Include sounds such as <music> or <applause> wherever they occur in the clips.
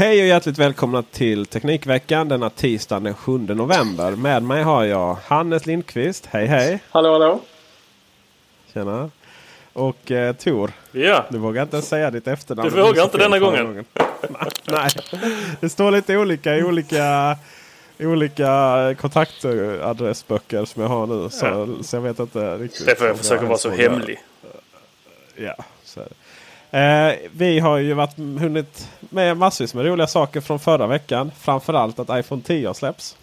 Hej och hjärtligt välkomna till Teknikveckan denna tisdag den 7 november. Med mig har jag Hannes Lindqvist. Hej hej! Hallå hallå! Tjena! Och eh, Tor. Ja, Du vågar inte säga ditt efternamn. Du vågar inte denna Förra gången. <laughs> Nej, det står lite olika i olika, olika kontaktadressböcker som jag har nu. Så, Ja. så jag vet inte riktigt. det får jag om försöka vara så hemlig. Ja, så är. Eh, vi har ju varit, hunnit med massvis med roliga saker från förra veckan. Framförallt att iPhone 10 har släppts.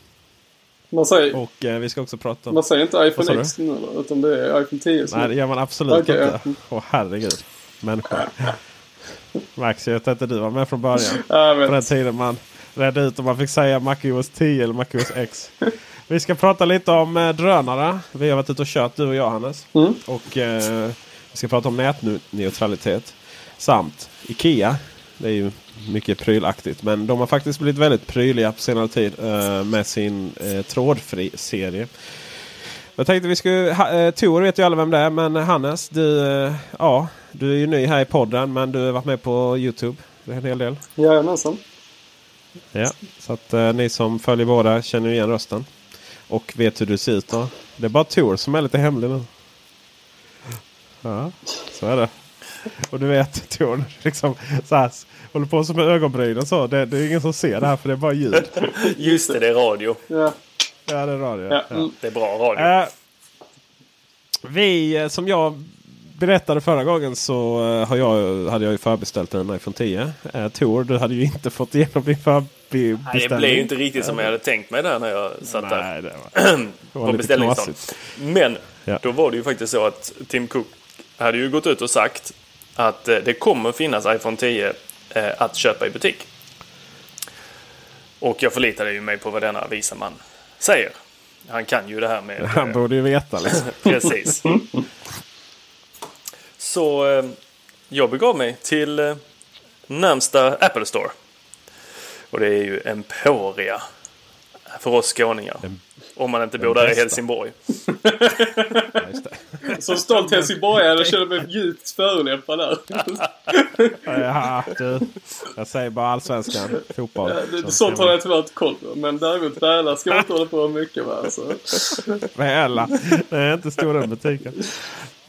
Man säger, Och eh, vi ska också prata om... man säger inte iPhone? X nu? Utan det är iPhone 10 som Nej, det gör man absolut Okej, inte. Åh herregud. Människa. <laughs> Max, jag vet inte du var med från början. På den tiden man redde ut om man fick säga MacOS 10 eller MacOS X. <laughs> Vi ska prata lite om eh, drönare. Vi har varit ute och kört du och jag Hannes. Mm. Och eh, vi ska prata om nätneutralitet. Samt Ikea. Det är ju mycket prylaktigt. Men de har faktiskt blivit väldigt pryliga på senare tid eh, med sin eh, trådfri serie. Jag tänkte vi skulle... Ha, eh, Tor vet ju alla vem det är. Men Hannes, du, eh, ja, du är ju ny här i podden. Men du har varit med på Youtube en hel del. Jajamensan. Ja, så att eh, ni som följer båda känner igen rösten. Och vet hur du ser ut då. Det är bara Tor som är lite hemlig nu. Ja, så är det. Och du vet <laughs> Tor, liksom så här, håller på som med ögonbrynen så. Det, det är ingen som ser det här för det är bara ljud. <laughs> Just det, det är radio. Ja, Ja, det är radio. ja. Ja. Mm. Det är bra radio. Eh, vi, eh, som jag berättade förra gången så eh, har jag, hade jag ju förbeställt en iPhone 10. Uh, Tor, du hade ju inte fått igenom din förbeställning. Nej, det blev ju inte riktigt som jag hade tänkt mig där när jag satt där Nej, det var, <clears throat> det var på beställningsdagen. Men Ja. då var det ju faktiskt så att Tim Cook hade ju gått ut och sagt att eh, det kommer finnas iPhone 10 eh, att köpa i butik. Och jag förlitade ju mig på vad denna visa man säger. Han kan ju det här med... <laughs> Han borde ju veta liksom. <laughs> Precis. Så eh, jag begav mig till närmsta Apple Store. Och det är ju Emporia. För oss skåningar. Om man inte bor där i. Helsingborg. <laughs> Ja, det. Som stolt helsingborgare känner mig djupt förolämpad där. Ja, du, jag säger bara allsvenskan, fotboll. Så Sånt ska har jag tyvärr inte koll på. Men däremot bälar ska man inte hålla på mycket med. Alltså. Alla. Det är inte stor den butiken.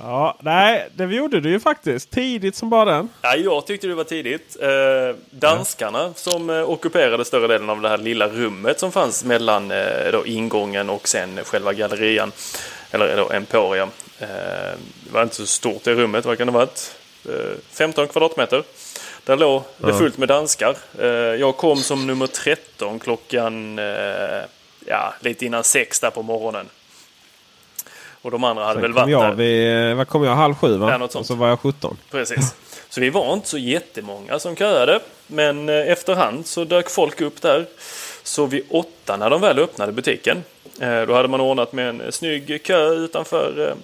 Ja, nej, det gjorde du ju faktiskt. Tidigt som bara den. Ja, jag tyckte det var tidigt. Eh, danskarna som eh, ockuperade större delen av det här lilla rummet som fanns mellan eh, då ingången och sen själva gallerian. Eller då Emporia. Eh, det var inte så stort det rummet, vad kan det ha varit? Eh, 15 kvadratmeter. Där låg det fullt med danskar. Eh, jag kom som nummer 13 klockan eh, ja, lite innan sex där på morgonen. Och de andra hade Sen väl varit jag där. vid, vad kom jag, halv sju va? Ja, något sånt. Och så var jag 17. Precis. Så vi var inte så jättemånga som köade. Men eh, efterhand så dök folk upp där. Så vid åtta när de väl öppnade butiken. eh, Då hade man ordnat med en snygg kö utanför eh,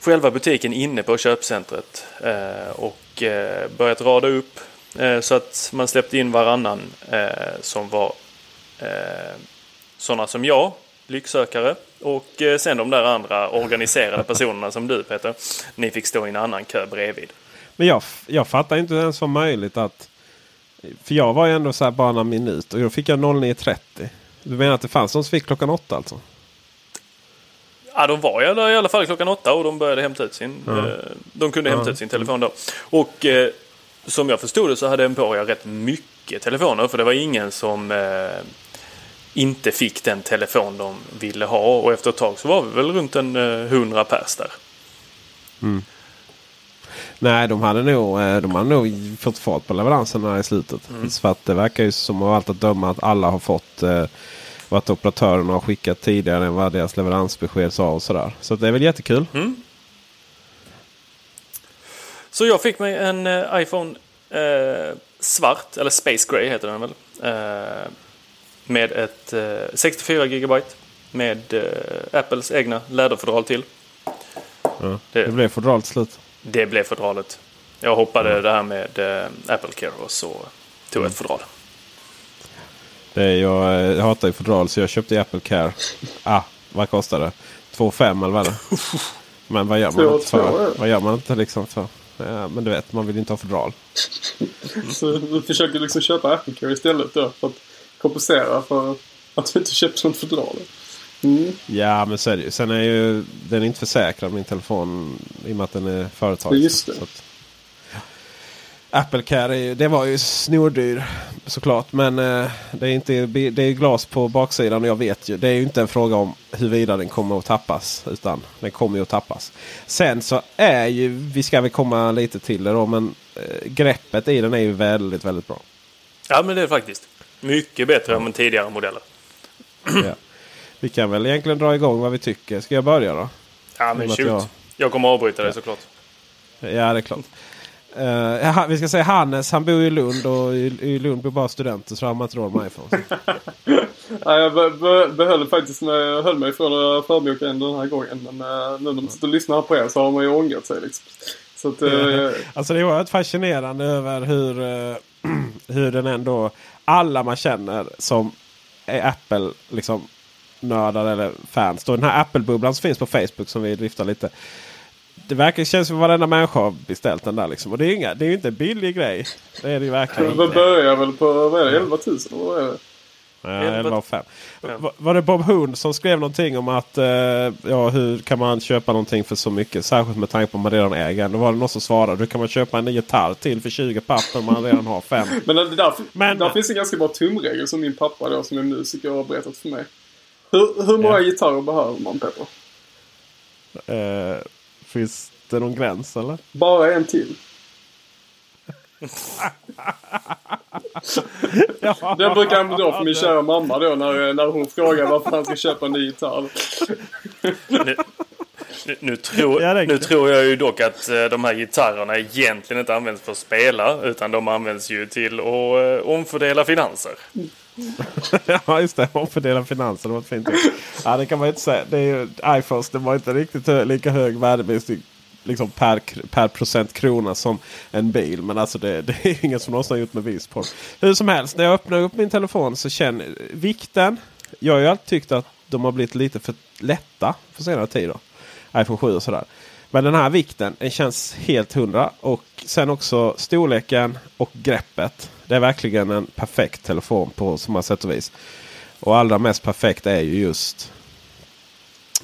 själva butiken inne på köpcentret. Eh, Och eh, börjat rada upp eh, så att man släppte in varannan eh, som var eh, sådana som jag, lycksökare. Och eh, sen de där andra organiserade personerna som du Peter. Ni fick stå i en annan kö bredvid. Men jag, jag fattar inte hur det ens var möjligt att... För jag var ju ändå så här bara några minuter och då fick jag 09.30. Du menar att det fanns de som fick klockan åtta alltså? Ja, de var i alla fall klockan åtta och de började hämta ut sin... Eh, de kunde hämta Ja. ut sin telefon då. Och eh, som jag förstod det så hade Emporia rätt mycket telefoner för det var ingen som inte fick den telefon de ville ha och efter ett tag så var vi väl runt en eh, hundra pers där. Nej, de hade nog, eh, de hade nog fått fart på leveranserna i slutet. För att det verkar ju som av allt att döma att alla har fått eh, vad operatörerna har skickat tidigare än vad deras leveransbesked sa och sådär. Så det är väl jättekul. Så jag fick mig en iPhone eh, svart, eller Space Gray heter den väl. Eh, med ett eh, 64 GB med eh, Apples egna läderfodral till. Ja. Det- Det blev fodral till slut. Det blev fodralet. Jag hoppade det här med eh, Apple Care och så tog ett fodral. Det är, jag, eh, jag hatar ju fodral så jag köpte Apple Care. Ah, vad kostar det? 2 5 eller vad är det? <laughs> Men vad gör man inte för? Vad gör man inte liksom för? Ja, men du vet, man vill inte ha fodral. Så du försöker liksom köpa Apple Care istället då för att kompensera för att du inte köpte något fodral. Mm. Ja, men så är det ju. Sen är ju den är inte försäkrad min telefon i och med att den är företag. Ja, just det. Så att, Apple Care, är ju, det var ju snordyr såklart. Men eh, det är inte det är glas på baksidan och jag vet ju. Det är ju inte en fråga om huruvida den kommer att tappas. Utan den kommer ju att tappas. Sen så är ju, vi ska väl komma lite till det då. Men eh, greppet i den är ju väldigt, väldigt bra. Ja, men det är faktiskt. Mycket bättre än tidigare modeller. ja. Vi kan väl egentligen dra igång vad vi tycker. Ska jag börja då? Ja, men med shoot. jag- Jag kommer avbryta dig såklart. Ja, det är klart. Eh, ha- vi ska säga Hannes, han bor i Lund och i, i Lund bor bara studenter så har man inte råd med iPhone. <laughs> Ja, jag be, be, behöll faktiskt när jag höll mig från att förboka en den här gången. Men eh, nu när man sitter och lyssnar på er så har man ju ångrat sig liksom. Så att, <laughs> eh, Alltså det är oerhört fascinerande över hur, eh, <clears throat> hur den ändå... Alla man känner som är Apple liksom nördar eller fans. Då den här Apple-bubblan som finns på Facebook som vi driftar lite. Det verkar känns som varenda människa har beställt den där liksom. Och det är inga, det är ju inte en billig grej. Det är det ju verkligen det börjar väl på vad är det, 11 000? eller Vad är det? Nej, 11 och 5. Va- Var det Bob Hund som skrev någonting om att eh, ja, hur kan man köpa någonting för så mycket? Särskilt med tanke på att man redan äger. Då var det någon som svarade. Hur kan man köpa en gitarr till för 20 papper om man redan har 5? <laughs> Men det där, Men- där finns en ganska bra tumregel som min pappa då som är musiker har berättat för mig. Hur, hur många Ja. gitarrer behöver man Petter? Eh, finns det någon gräns eller? Bara en till. Ja. Det brukar han dra för min kära mamma då när, när hon frågar varför han ska köpa en ny gitarr. Nu, nu, nu, tror, Ja, nu tror jag ju dock att eh, de här gitarrerna egentligen inte används för att spela utan de används ju till att eh, omfördela finanser. <laughs> ja just det, omfördela finanser. Det var ett fint ord. Ja det kan man ju inte säga. Det är ju, iPhones det var inte riktigt hö- lika hög värdeminskning liksom per, per procent krona som en bil. Men alltså det, <laughs> det är ingen som någonsin har gjort med Visport. Hur som helst, när jag öppnar upp min telefon så känner vikten. Jag har ju alltid tyckt att de har blivit lite för lätta på senare tid. Då. iPhone 7 och sådär. Men den här vikten den känns helt hundra. Och sen också storleken och greppet. Det är verkligen en perfekt telefon på så många sätt och vis. Och allra mest perfekt är ju just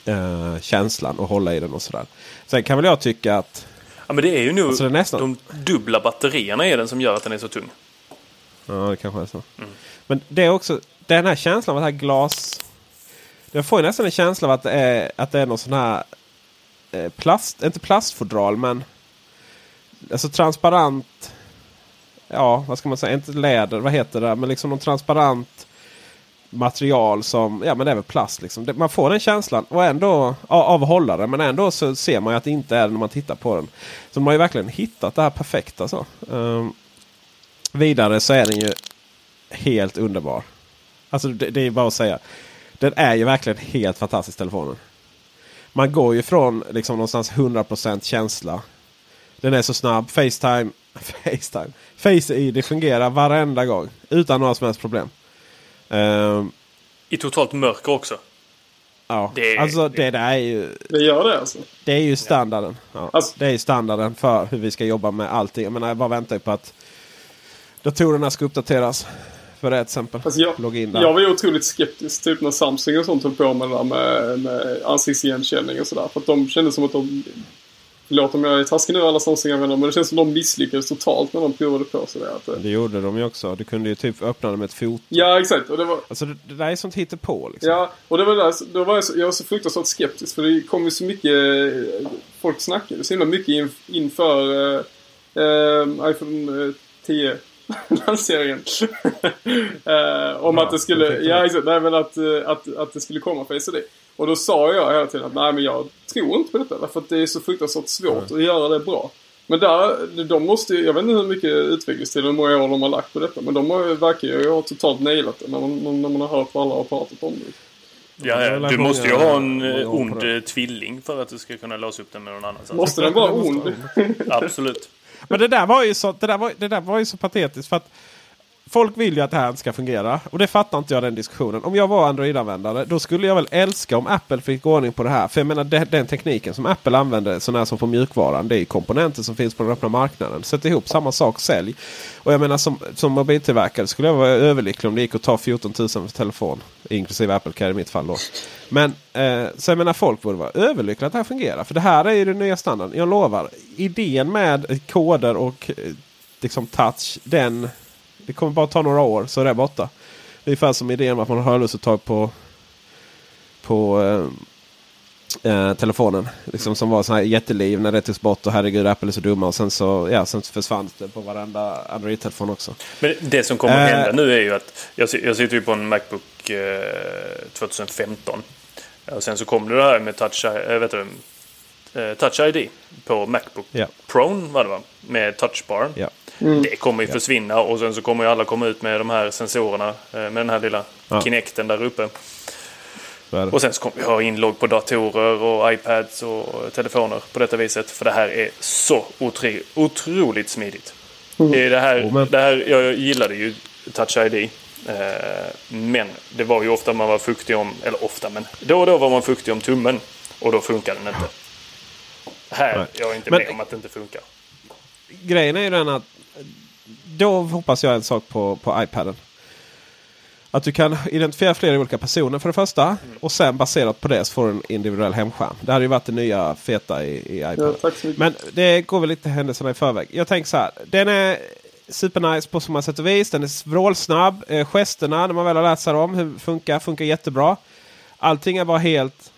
eh, känslan och hålla i den och sådär. Sen kan väl jag tycka att Ja, men det är ju nu Alltså, nästan- de dubbla batterierna är den som gör att den är så tung. Ja, det kanske är så. Men det är också den här känslan av att det här glas... Jag får ju nästan en känsla av att det är, att det är någon sån här eh, plast, inte plastfodral men alltså transparent. Ja, vad ska man säga? Inte läder, vad heter det? Men liksom någon transparent material som, ja men det är väl plast liksom. Man får den känslan och ändå av hållaren. men ändå så ser man ju att det inte är det när man tittar på den. Så de har ju verkligen hittat det här perfekta så. Um, Vidare så är den ju helt underbar. Alltså det, det är bara att säga. Den är ju verkligen helt fantastisk telefonen. Man går ju från liksom någonstans 100% känsla. Den är så snabb. Facetime <laughs> Facetime. Face ID fungerar varenda gång. Utan några som helst problem. Ehm, I totalt mörker också. ja, Det- alltså det där är ju, Det gör det alltså. det är ju standarden. Ja, Alltså- det är ju standarden för hur vi ska jobba med allting. Jag menar, jag bara väntar ju på att datorerna ska uppdateras. För det exempel. Alltså jag, Logga in där. jag var ju otroligt skeptisk typ när Samsung och sånt höll på med det där med, med ansiktsigenkänning och sådär. För att de kände som att de... Förlåt om jag är taskig nu alla Samsung-användare men det känns som de misslyckades totalt när de provade på sådär. Att, eh, Det gjorde de ju också. Du kunde ju typ öppna det med ett foto. ja exakt. Och det var, Alltså det, det där är sånt hittepå liksom. Ja, och det var där, då var jag, så, jag var så fruktansvärt skeptisk för det kom ju så mycket, eh, folk snackade så himla mycket in, inför eh, eh, iPhone eh, 10 <laughs> lanseringen. <laughs> eh, om Ja, att det skulle, ja det. exakt, nej men att, eh, att, att det skulle komma för SD. Och då sa jag hela tiden att nej men jag tror inte på detta därför att det är så fruktansvärt svårt att göra det bra. Men där, de måste ju- jag vet inte hur mycket utvecklingstid och hur många år de har lagt på detta. Men de har ju, verkar ju ha totalt nailat det när man, när man har hört vad alla har pratat om det. Ja, du måste ju ha en ond eh, tvilling för att du ska kunna låsa upp den med någon annanstans. Måste den vara <laughs> ond? Absolut. Men det där var ju så, det där var, det där var ju så patetiskt. för att Folk vill ju att det här inte ska fungera. Och det fattar inte jag den diskussionen. Om jag var Android-användare då skulle jag väl älska om Apple fick ordning på det här. För jag menar det, den tekniken som Apple använder, sån här som på mjukvaran. Det är ju komponenter som finns på den öppna marknaden. Sätt ihop samma sak, sälj. Och jag menar som, som mobiltillverkare skulle jag vara överlycklig om det gick att ta 14 000 för telefon. Inklusive Apple Care i mitt fall då. Men eh, så jag menar folk borde vara överlyckliga att det här fungerar. För det här är ju den nya standarden. Jag lovar. Idén med koder och eh, liksom touch. Den, det kommer bara ta några år så är det borta. Det är ungefär som idén med att man har hörlursuttag på, på eh, eh, telefonen. Liksom som var så här jätteliv när det togs bort och herregud Apple är så dumma. Och sen så ja, sen försvann det på varenda Android-telefon också. Men det som kommer att Eh. hända nu är ju att jag, jag sitter ju på en Macbook eh, 2015. Och sen så kom det här med Touch, äh, vet du, eh, touch ID på Macbook Ja. Pro var det va? Med touchbar. Ja. Det kommer ju försvinna och sen så kommer ju alla komma ut med de här sensorerna eh, med den här lilla Ja. Kinecten där uppe. Och sen så kommer vi ha inlogg på datorer och iPads och telefoner på detta viset. För det här är så otro, otroligt smidigt. Det är det, här, det här, jag gillade ju Touch ID. Eh, men det var ju ofta man var fuktig om, eller ofta men då och då var man fuktig om tummen. Och då funkar den inte. Här, Nej. jag är inte Men- med om att det inte funkar. grejen är ju den att då hoppas jag en sak på, på iPaden. Att du kan identifiera flera olika personer för det första. Och sen baserat på det så får du en individuell hemskärm. Det hade ju varit det nya feta i, i iPaden. Ja. Men det går väl lite händelserna i förväg. Jag tänker så här. Den är supernice på så många sätt och vis. Den är vrålsnabb. Eh, gesterna när man väl har lärt sig dem hur funkar, funkar jättebra. Allting är bara helt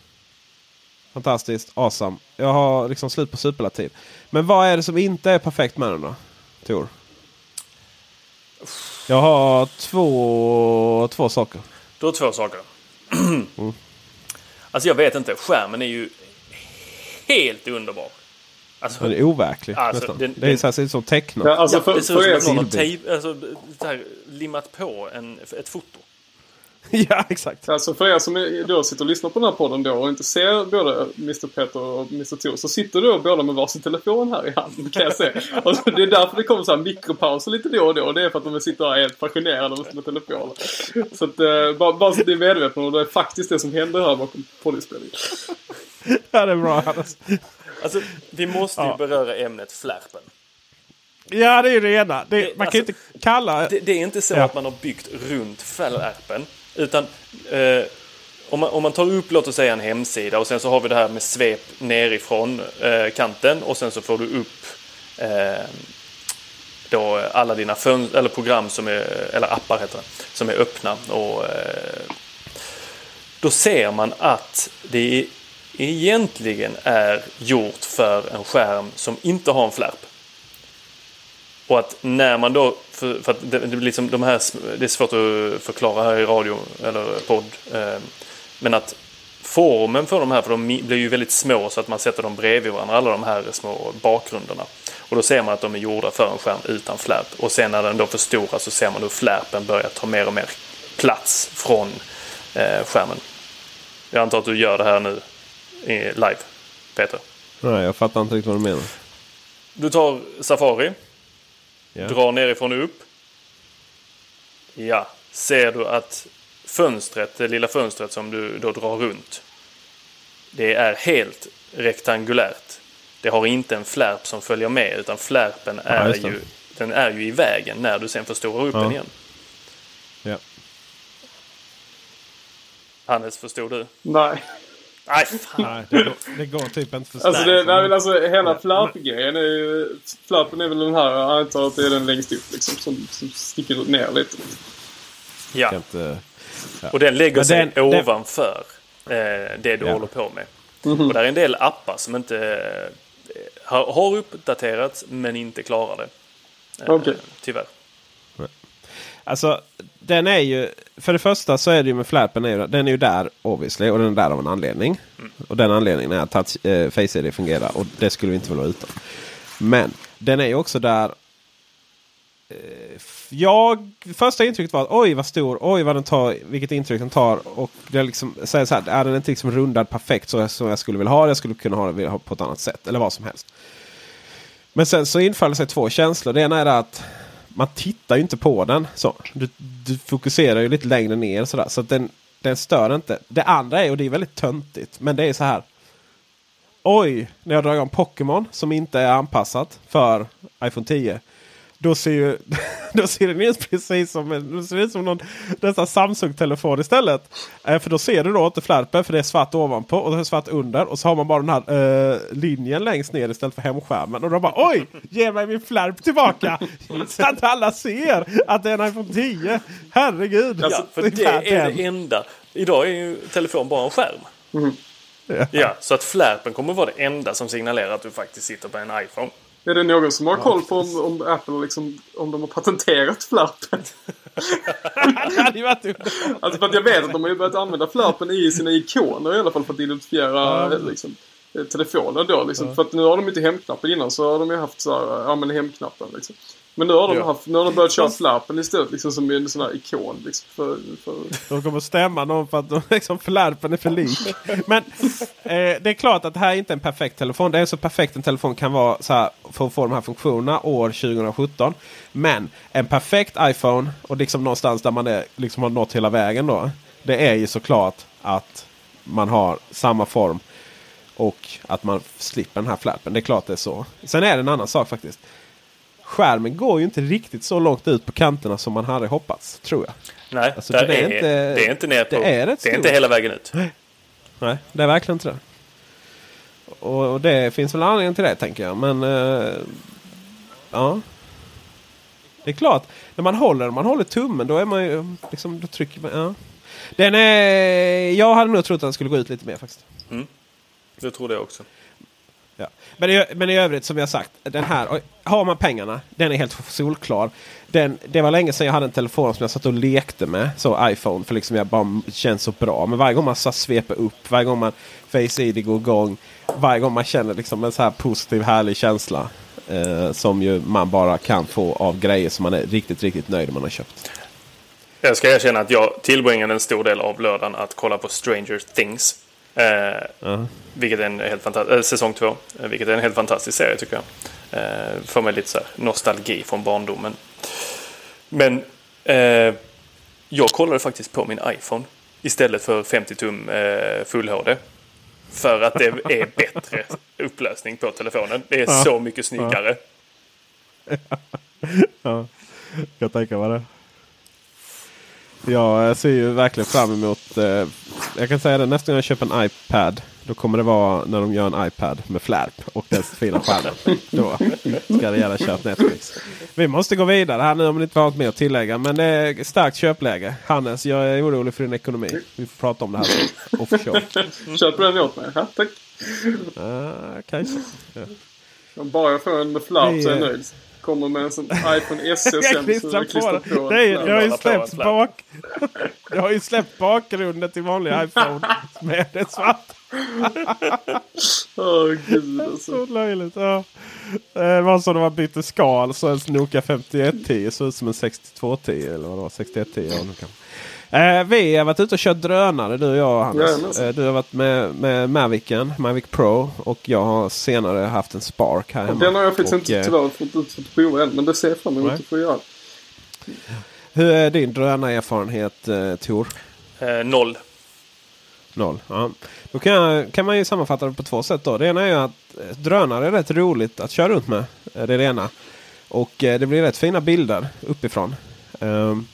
fantastiskt, awesome. Jag har liksom slut på superlativ. Men vad är det som inte är perfekt med den då? Tor? Jag har två, två saker. Du har två saker. Alltså jag vet inte, skärmen är ju helt underbar. Alltså, Den är overklig Alltså, nästan. den- det är den- så här, ser ut som tecknat. Ja, alltså ja, det ser ut som att någon har alltså, så här, limmat på en, ett foto. <laughs> ja, exakt. Alltså för er som då sitter och lyssnar på den här podden då och inte ser både Mr Peter och Mr Tor så sitter då båda med varsin telefon här i handen kan jag se. Och så det är därför det kommer så här mikropauser lite då och då. Det är för att de sitter här helt fascinerade med sina telefoner. Så att, eh, bara, bara så att ni är medvetna om det är faktiskt det som händer här bakom poddinspelningen. <laughs> Ja, det är bra Hannes. Alltså, vi måste ju Ja. beröra ämnet flärpen. Ja, det är ju det ena. Det, Det- man kan alltså, inte kalla... Det, det är inte så Ja. att man har byggt runt flärpen. Utan eh, om, man, om man tar upp, låt oss säga en hemsida och sen så har vi det här med svep nerifrån eh, kanten och sen så får du upp eh, då alla dina fön- eller program som är, eller appar heter det, som är öppna. Och, eh, då ser man att det egentligen är gjort för en skärm som inte har en flärp. Och att när man då, för, för att det, det, liksom de här, det är svårt att förklara här i radio eller podd. Eh, men att formen för de här, för de blir ju väldigt små så att man sätter dem bredvid varandra, alla de här små bakgrunderna. Och då ser man att de är gjorda för en skärm utan flärp. Och sen när den då förstoras så ser man hur flärpen börjar ta mer och mer plats från eh, skärmen. Jag antar att du gör det här nu live, Peter. Nej, jag fattar inte riktigt vad du menar. Du tar Safari. Ja. Drar nerifrån och upp. Ja, ser du att fönstret, det lilla fönstret som du då drar runt. Det är helt rektangulärt. Det har inte en flärp som följer med utan flärpen Ja, är ju, den är ju i vägen när du sen förstorar upp Ja. den igen. Ja. Hannes, förstod du? Nej. Nej, fan. Nej, det går, det går typ inte för Alltså, det, nej, men alltså hela flärpgrejen är ju... Flärpen är väl den här, jag antar att det är den längst upp liksom. Som, som sticker ner lite. Ja, inte- ja. och den lägger sig den- den- ovanför eh, det du Ja. håller på med. Och där är en del appar som inte eh, har, har uppdaterats men inte klarar det. Eh, Okej. Tyvärr. Alltså, den är ju... För det första så är det ju med flärpen, är den är ju där obviously och den är där av en anledning. Och den anledningen är att touch, eh, Face ID fungerar och det skulle vi inte vilja vara utan. Men den är ju också där... Eh, jag, första intrycket var att oj vad stor, oj vad den tar, vilket intryck den tar. Och det är liksom, säger så här, är den inte liksom rundad perfekt så som jag skulle vilja ha det. Jag skulle kunna ha det på ett annat sätt. Eller vad som helst. Men sen så infaller sig två känslor. Det ena är att man tittar ju inte på den. Så. Du, du fokuserar ju lite längre ner sådär. Så att den, den stör inte. Det andra är, och det är väldigt töntigt, men det är så här. Oj, när jag drar igång Pokémon som inte är anpassat för iPhone 10. Då ser, ju, <laughs> då ser den ut precis som, en, då ser det ut som någon nästan Samsung-telefon istället. Eh, för då ser du då inte flärpen för det är svart ovanpå och det är svart under. Och så har man bara den här eh, linjen längst ner istället för hemskärmen. Och då bara oj! Ge mig min flärp tillbaka! <laughs> så att alla ser att det är en iPhone 10. Herregud! Ja, för det är det enda. Idag är ju telefon bara en skärm. Ja, så att flärpen kommer vara det enda som signalerar att du faktiskt sitter på en iPhone. Är det någon som har koll på om, om Apple liksom, om de har patenterat flärpen? <laughs> det hade ju varit underbart. Alltså för att jag vet att de har ju börjat använda flärpen i sina ikoner i alla fall för att identifiera liksom, eh, telefoner då liksom. För att nu har de inte hemknappen innan så har de ju haft så här, ja men hemknappen liksom. Men nu har de, Ja. haft, nu har de börjat köra flärpen istället liksom som en sån här ikon liksom. För, för, De kommer stämma någon för att de, <laughs> liksom, flärpen är för lik. Men eh, det är klart att det här är inte en perfekt telefon. Det är så perfekt en telefon kan vara så här, för att få de här funktionerna år 2017. Men en perfekt iPhone och liksom någonstans där man är, liksom har nått hela vägen då. Det är ju såklart att man har samma form och att man slipper den här flärpen. Det är klart det är så. Sen är det en annan sak faktiskt. Skärmen går ju inte riktigt så långt ut på kanterna som man hade hoppats, tror jag. Nej, Alltså, det är är, inte- det är inte ner på... det är det är inte hela vägen ut. Nej, det är verkligen inte det. Och, och det finns väl anledning till det tänker jag. Men eh, ja. Det är klart, när man håller, man håller tummen då är man ju liksom, då trycker man, ja. Den är, jag hade nog trott att den skulle gå ut lite mer faktiskt. Det tror jag också. Ja. Men, i, men i övrigt som jag sagt, den här, har man pengarna, den är helt solklar. Den, det var länge sedan jag hade en telefon som jag satt och lekte med, så iPhone, för liksom jag bara känns så bra. Men varje gång man så sveper upp, varje gång man Face ID går igång, varje gång man känner liksom en så här positiv härlig känsla. Eh, som ju man bara kan få av grejer som man är riktigt, riktigt nöjd med man har köpt. Jag ska erkänna att jag tillbringade en stor del av lördagen att kolla på Stranger Things. Eh, Vilket är en helt fantastisk, äh, säsong två. Eh, vilket är en helt fantastisk serie tycker jag. Eh, får mig lite så nostalgi från barndomen. Men eh, jag kollade faktiskt på min iPhone istället för 50 tum eh, full HD. För att det är bättre upplösning på telefonen. Det är så mycket snyggare. <laughs> Jag tänker vad det Jag ser ju verkligen fram emot. Eh, jag kan säga det nästa gång jag köper en iPad. Då kommer det vara när de gör en iPad med flärp och dess fina skärm. Då ska det gärna köpa Netflix. Vi måste gå vidare här nu om ni inte har något mer att tillägga. Men det är starkt köpläge. Hannes, jag är orolig för din ekonomi. Vi får prata om det här. Offshore. köper den åt mig. Ja, tack. Uh, kanske. Om bara jag får en med flärp så är jag Det är- nöjd. Kommer med en sån <laughs> iPhone SE Jag sen klistrar på på det. Det, är, det har ju flärp. bak... <laughs> Det har ju släppt bakgrunden till vanlig iPhone. <laughs> Med det svart. Åh gud alltså. Så löjligt. Ja. Eh, var så när man bytte skal så en Nokia 5110 såg ut som en 6210 eller vad det var. 6110. Ja, nu kan. Eh, vi har varit ute och kört drönare du och jag Hannes. Eh, du har varit med, med Mavicen, Mavic Pro. Och jag har senare haft en Spark här hemma. Den har jag faktiskt Och, inte eh, tyvärr fått, inte fått prova än. Men det ser jag fram emot att få göra. Hur är din drönarerfarenhet eh, Tor? Eh, noll. Noll. Ja. Då kan, jag, kan man ju sammanfatta det på två sätt. Då. Det ena är ju att eh, drönare är rätt roligt att köra runt med. Eh, Det är det ena. Och eh, det blir rätt fina bilder uppifrån. Ehm,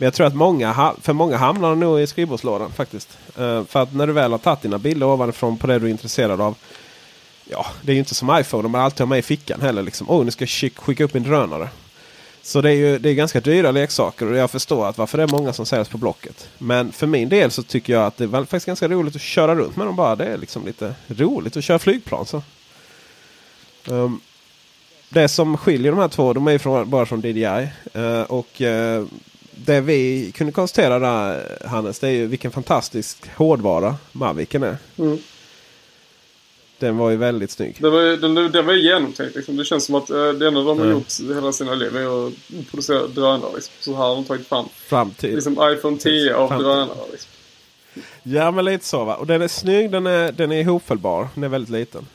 men jag tror att många, för många hamnar nog i skrivbordslådan faktiskt. Uh, för att när du väl har tagit dina bilder ovanifrån på det du är intresserad av. Ja, det är ju inte som iPhone. Man alltid har med i fickan heller. Liksom. Oh, nu ska jag skicka upp min drönare. Så det är ju det är ganska dyra leksaker och jag förstår att varför det är många som säljs på Blocket. Men för min del så tycker jag att det är faktiskt ganska roligt att köra runt med dem bara. Det är liksom lite roligt att köra flygplan. Så. Um, det som skiljer de här två, de är ju från, bara från DJI. Uh, eh, och uh, det vi kunde konstatera där Hannes, det är ju vilken fantastisk hårdvara Mavicen är. Mm. Den var ju väldigt snygg. Det var, den, den var ju genomtänkt liksom. Det känns som att eh, det enda de har Mm. gjort hela sina liv är att producera drönare. Liksom. Så här har de tagit fram Fram till. liksom iPhone 10 av drönare. Liksom. Ja men lite så va. Och den är snygg, den är, den är ihopfällbar. Den är väldigt liten.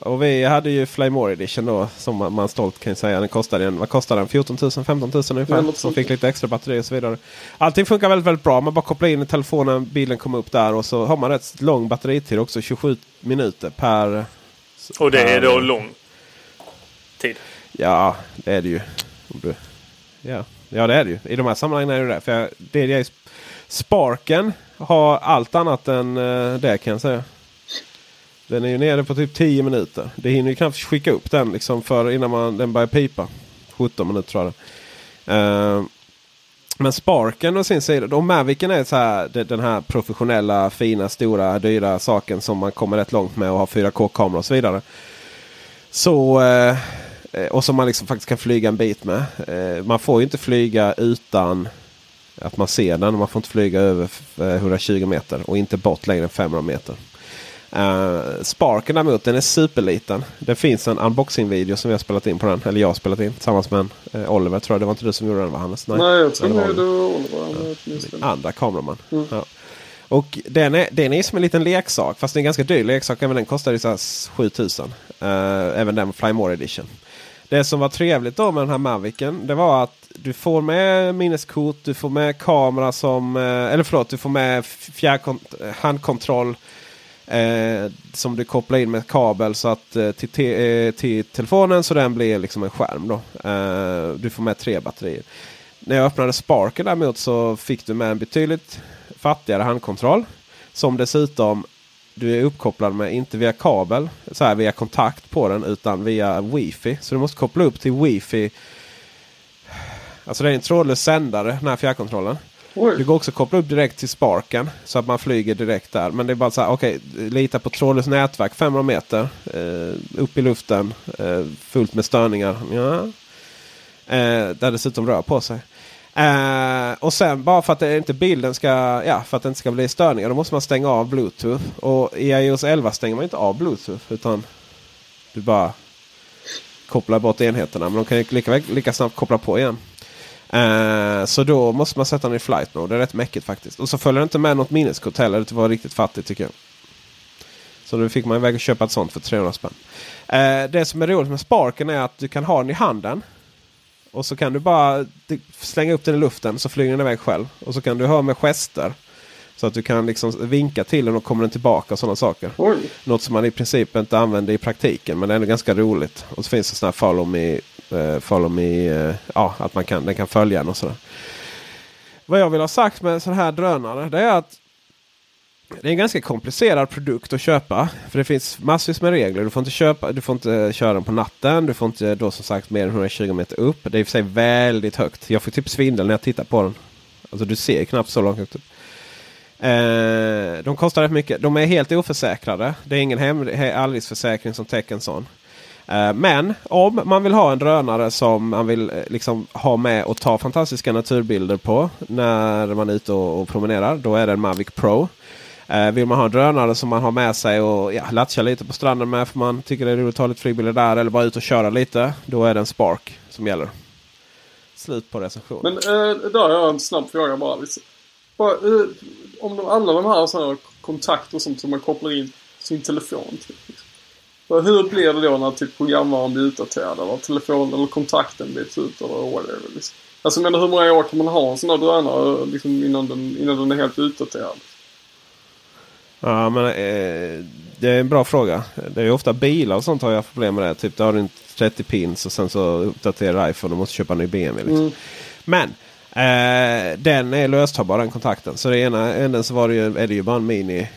Och vi hade ju Flymore Edition då som man, stolt kan säga. Den kostade en, vad kostade den? 14 000, 15 000 ungefär. Ja, som fick lite extra batteri och så vidare. Allting funkar väldigt, väldigt bra. Man bara kopplar in i telefonen, bilen kommer upp där och så har man rätt lång batteritid också. 27 minuter per... Och det är då lång tid. Ja, det är det ju. Ja. ja, det är det ju. I de här sammanhangen är det det. För jag, det är Sparken har allt annat än eh, det kan jag säga. Den är ju nere på typ 10 minuter. Det hinner ju knappt skicka upp den liksom för innan man, den börjar pipa. 17 minuter tror jag det. Eh, men Sparken å sin sida, och Mavicen är så här, den här professionella, fina, stora, dyra saken som man kommer rätt långt med och har 4K-kamera och så vidare. Så, Uh, och som man liksom faktiskt kan flyga en bit med. Uh, man får ju inte flyga utan att man ser den. Man får inte flyga över 120 meter och inte bort längre än 500 meter. Uh, Sparken däremot den är superliten. Det finns en unboxing-video som vi har spelat in på den. Eller jag har spelat in tillsammans med en eh, Oliver tror jag. Det var inte du som gjorde den va Hannes? Nej, jag tror det var det Oliver. var rätt. Andra kameraman. Mm. Ja. Och den är, den är som en liten leksak. Fast det är en ganska dyr leksak. Även den kostar ju så här 7000. Uh, även den Fly More Edition. Det som var trevligt då med den här Mavicen. Det var att du får med minneskort. Du får med kamera som... eh, eller förlåt, du får med fjärrkont- handkontroll. Eh, som du kopplar in med kabel så att, eh, till, te- eh, till telefonen så den blir liksom en skärm. Då. Eh, du får med tre batterier. När jag öppnade Sparken däremot så fick du med en betydligt fattigare handkontroll. Som dessutom du är uppkopplad med, inte via kabel, så här via kontakt på den, utan via wifi. Så du måste koppla upp till wifi. Alltså det är en trådlös sändare, den här fjärrkontrollen. Det går också att koppla upp direkt till Sparken så att man flyger direkt där. Men det är bara så här, okej, lita på trådlöst nätverk 500 meter. Eh, upp i luften, eh, fullt med störningar. Ja. Eh, där dessutom rör på sig. Eh, och sen bara för att det inte bilden ska, ja, för att det inte ska bli störningar. Då måste man stänga av Bluetooth. Och i iOS 11 stänger man inte av Bluetooth. Utan du bara kopplar bort enheterna. Men de kan ju lika, lika snabbt koppla på igen. Eh, så då måste man sätta den i flight mode. Det är rätt mäckigt faktiskt. Och så följer det inte med något minneskort heller. Det var riktigt fattigt tycker jag. Så då fick man iväg och köpa ett sånt för 300 spänn. Eh, det som är roligt med Sparken är att du kan ha den i handen. Och så kan du bara slänga upp den i luften så flyger den iväg själv. Och så kan du ha med gester. Så att du kan liksom vinka till den och kommer den tillbaka och sådana saker. Oj. Något som man i princip inte använder i praktiken men det är ändå ganska roligt. Och så finns det sådana här follow me, Typ, eh, follow me eh, ja, att man kan, den kan följa en och sådär. Vad jag vill ha sagt med sådana här drönare det är att det är en ganska komplicerad produkt att köpa. För det finns massvis med regler. Du får inte, köpa, du får inte köra den på natten. Du får inte då som sagt mer än 120 meter upp. Det är i och för sig väldigt högt. Jag får typ svindel när jag tittar på den. Alltså du ser knappt så långt upp. Typ. Eh, de kostar rätt mycket. De är helt oförsäkrade. Det är ingen hem, he- allriskförsäkring som täcker en sån. Eh, men om man vill ha en drönare som man vill eh, liksom ha med och ta fantastiska naturbilder på när man är ute och, promenerar. Då är det en Mavic Pro. Eh, vill man ha en drönare som man har med sig och ja, latcha lite på stranden med för man tycker det är roligt att ta lite flygbilder där eller bara ut och köra lite. Då är det en Spark som gäller. Slut på recension. Men eh, där har jag en snabb fråga bara. Bara eh, om de, alla de här, såna här kontakter som, som man kopplar in sin telefon till. Bara, hur blir det då när typ programvaran blir utdaterad eller telefonen eller kontakten byts ut eller whatever. Liksom. Alltså men hur många år kan man ha en sån här drönare liksom, innan, den, innan den är helt utdaterad? Ja, men eh, det är en bra fråga. Det är ofta bilar och sånt har jag problem med det. Typ, du har en 30 pins och sen så uppdaterar iPhone och måste köpa en ny BMW. Liksom. Mm. Men eh, den är löstagbar den kontakten. Så det ena änden så var det ju, är det ju bara en mini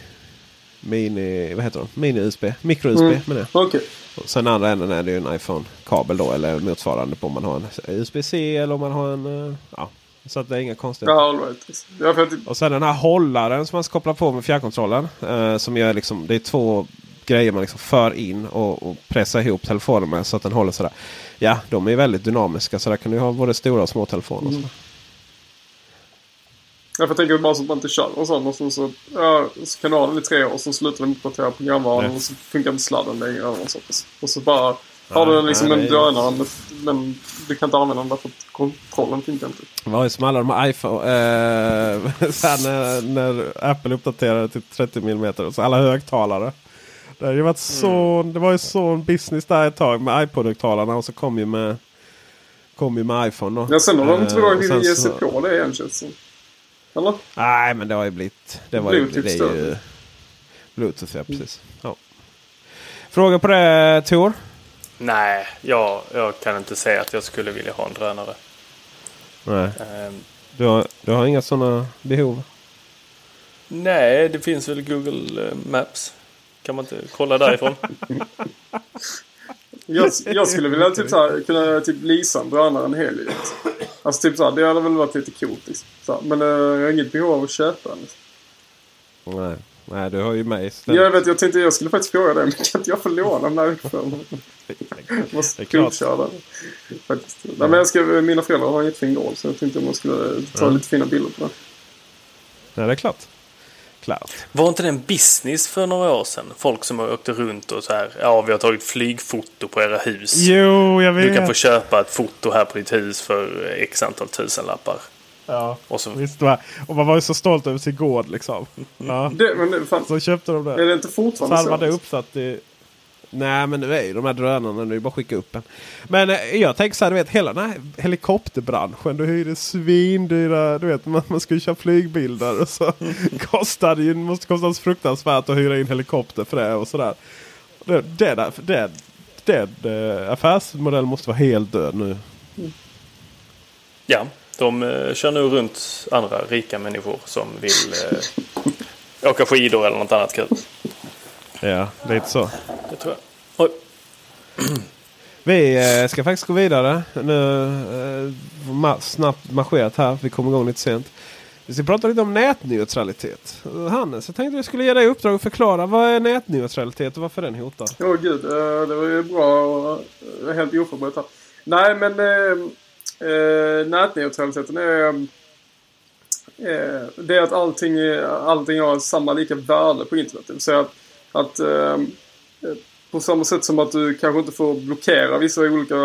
Mini, vad heter de? Mini-USB? Micro-USB Mm. menar jag. Okej. Och sen andra änden är det ju en iPhone-kabel då. Eller motsvarande på om man har en USB-C eller om man har en... eh, Ja, så att det är inga konstigheter. Ja, right. Ja, att, Och sen den här hållaren som man ska koppla på med fjärrkontrollen. Eh, som gör liksom, det är två grejer man liksom för in och, och pressar ihop telefonen med så att den håller sådär. Ja, de är väldigt dynamiska så där kan du ha både stora och små telefoner. och. Jag får tänka bara så att man inte kör och sånt. Och så, så, ja, så kan du ha den i tre år och så slutar den uppdatera programvaran Nej. och så funkar inte sladden längre. Och så, och så bara har du liksom en drönare men, men du kan inte använda den därför att kontrollen funkar inte. Det var ju som alla de här iPhone. Eh, <laughs> när, när Apple uppdaterade till 30 mm. Och så alla högtalare. Det, ju varit så, det var ju sån business där ett tag med iPod-högtalarna. Och så kom ju med, kom ju med iPhone. Då. Ja, sen har de inte Eh, vågat sen ge sig på det än känns det. Eller? Nej, men det har ju blivit... Det var ju, Bluetooth det är ju Bluetooth, ja precis. Ja. Fråga på det Tor? Nej, jag, jag kan inte säga att jag skulle vilja ha en drönare. Nej. Ehm, Du har, du har inga sådana behov? nej, det finns väl Google eh, Maps. Kan man inte kolla därifrån? <laughs> Jag, jag skulle vilja typ såhär, kunna typ leasa en drönare en hel liv. Alltså typ såhär, det hade väl varit lite coolt liksom. Så, men eh, jag har inget behov av att köpa den. Liksom. Nej. Nej, du har ju mig istället. Jag vet, jag tänkte jag skulle faktiskt fråga dig, men kan inte jag få låna den här? Jag <laughs> måste provköra den. Faktiskt. Nej, men jag ska, mina föräldrar har en jättefin gård så jag tänkte om man skulle ta Ja. lite fina bilder på den. Nej, det är klart. Klart. Var inte det en business för några år sedan? Folk som åkte runt och så här. Ja, vi har tagit flygfoto på era hus. Jo, jag vet. Du kan få köpa ett foto här på ditt hus för x antal tusenlappar. Ja, Och så, visst? Och man var ju så stolt över sin gård liksom. <laughs> Ja. Det, men det, fan, Så köpte de det. är det inte fortfarande Så så? hade det uppsatt i... Nej men nu är ju de här drönarna, nu är bara att skicka upp en. Men eh, jag tänker så här, du vet hela den här helikopterbranschen. Du hyrde svindyra, du vet man, man ska ju köra flygbilder och så <laughs> kostar det ju, måste kosta fruktansvärt att hyra in helikopter för det och sådär. Den, den, där, Den eh, affärsmodellen måste vara helt död nu. ja, de eh, kör nu runt andra rika människor som vill eh, <laughs> åka skidor eller något annat kul. Ja, lite så. Det tror jag. Oj. <clears throat> Vi eh, ska faktiskt gå vidare. Nu eh, ma- snabbt marscherat här. Vi kom igång lite sent. Vi ska prata lite om nätneutralitet. Hannes, jag tänkte jag skulle ge dig uppdrag att förklara vad är nätneutralitet och varför den hotar. Åh gud, eh, det var ju bra och helt oförberett här. Nej men eh, nätneutraliteten är det är att allting, allting har samma lika värde på internet. Det vill säga att, att eh, på samma sätt som att du kanske inte får blockera vissa olika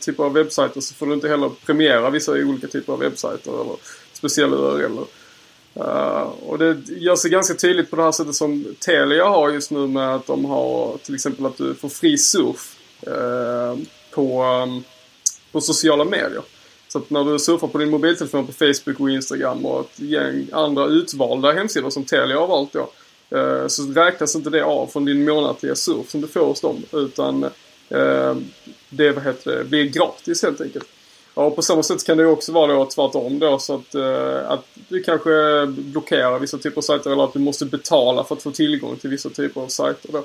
typer av webbsajter så får du inte heller premiera vissa olika typer av webbsajter eller speciella URLer. Uh, och det gör sig ganska tydligt på det här sättet som Telia har just nu med att de har till exempel att du får fri surf uh, på, um, på sociala medier. Så att när du surfar på din mobiltelefon på Facebook och Instagram och ett gäng andra utvalda hemsidor som Telia har valt då. Eh, så räknas inte det av från din månatliga surf som du får hos dem. Utan eh, det, vad heter det blir gratis helt enkelt. Ja, och på samma sätt kan det också vara då tvärtom då så att, eh, att du kanske blockerar vissa typer av sajter eller att du måste betala för att få tillgång till vissa typer av sajter då.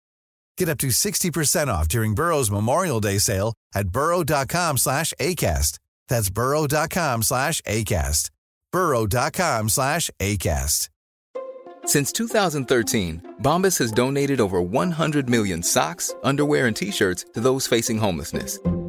Get up to 60% off during Burrow's Memorial Day sale at burrow.com slash ACAST. That's burrow.com slash ACAST. burrow.com slash ACAST. Since 2013, Bombas has donated over 100 million socks, underwear, and t-shirts to those facing homelessness.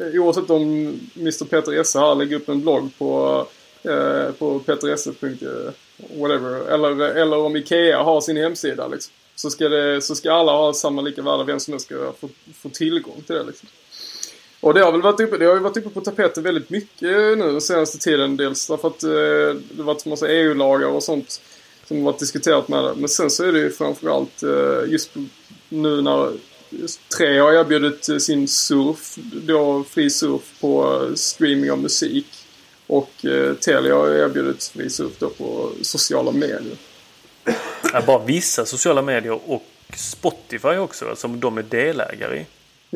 Eh, oavsett om Mr Peter Esse här lägger upp en blogg på, eh, på peteresse.whatever eh, eller, eller om Ikea har sin hemsida liksom. Så ska, det, så ska alla ha samma lika värde, vem som helst ska få, få tillgång till det liksom. Och det har väl varit uppe, det har ju varit uppe på tapeten väldigt mycket nu den senaste tiden. Dels därför att eh, det har varit massa EU-lagar och sånt som har varit diskuterat med det. Men sen så är det ju framförallt eh, just nu när tre har erbjudit eh, sin surf, då fri surf på eh, streaming av musik. Och eh, Telia har erbjudit fri surf då på sociala medier. Ja, bara vissa sociala medier och Spotify också som de är delägare i.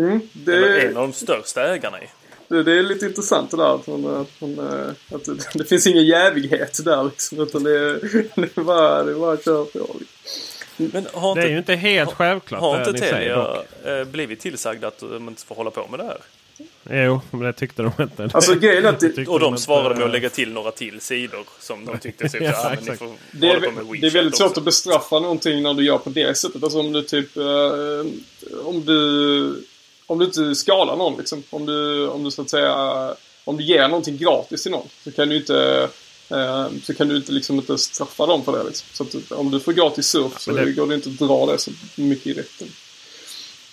Mm, Eller det, en av de största ägarna i. det, det är lite intressant det där att, man, att, eh, att det, <laughs> det finns ingen jävighet där liksom. Utan det, är- <laughs> det är bara, det är bara att köra på. Men har Det är ju inte helt självklart Har inte. Telia eh, blivit tillsagda att de inte får hålla på med det här? Jo, men det tyckte de inte. Alltså, grejen är att det- Och de inte- svarade med att lägga till några till sidor som de tyckte typ, <laughs> Ja, ja, exakt. Det är, det är väldigt svårt också. att bestraffa någonting när du gör på det sättet. Alltså om du typ... Eh, om du... Om du inte skadar någon liksom. Om du, om du så att säga... Om du ger någonting gratis till någon. Så kan du inte... Eh, så kan du inte liksom inte straffa dem för det liksom. Så att om du får gratis surf så men det- går det inte att dra det så mycket i rätten.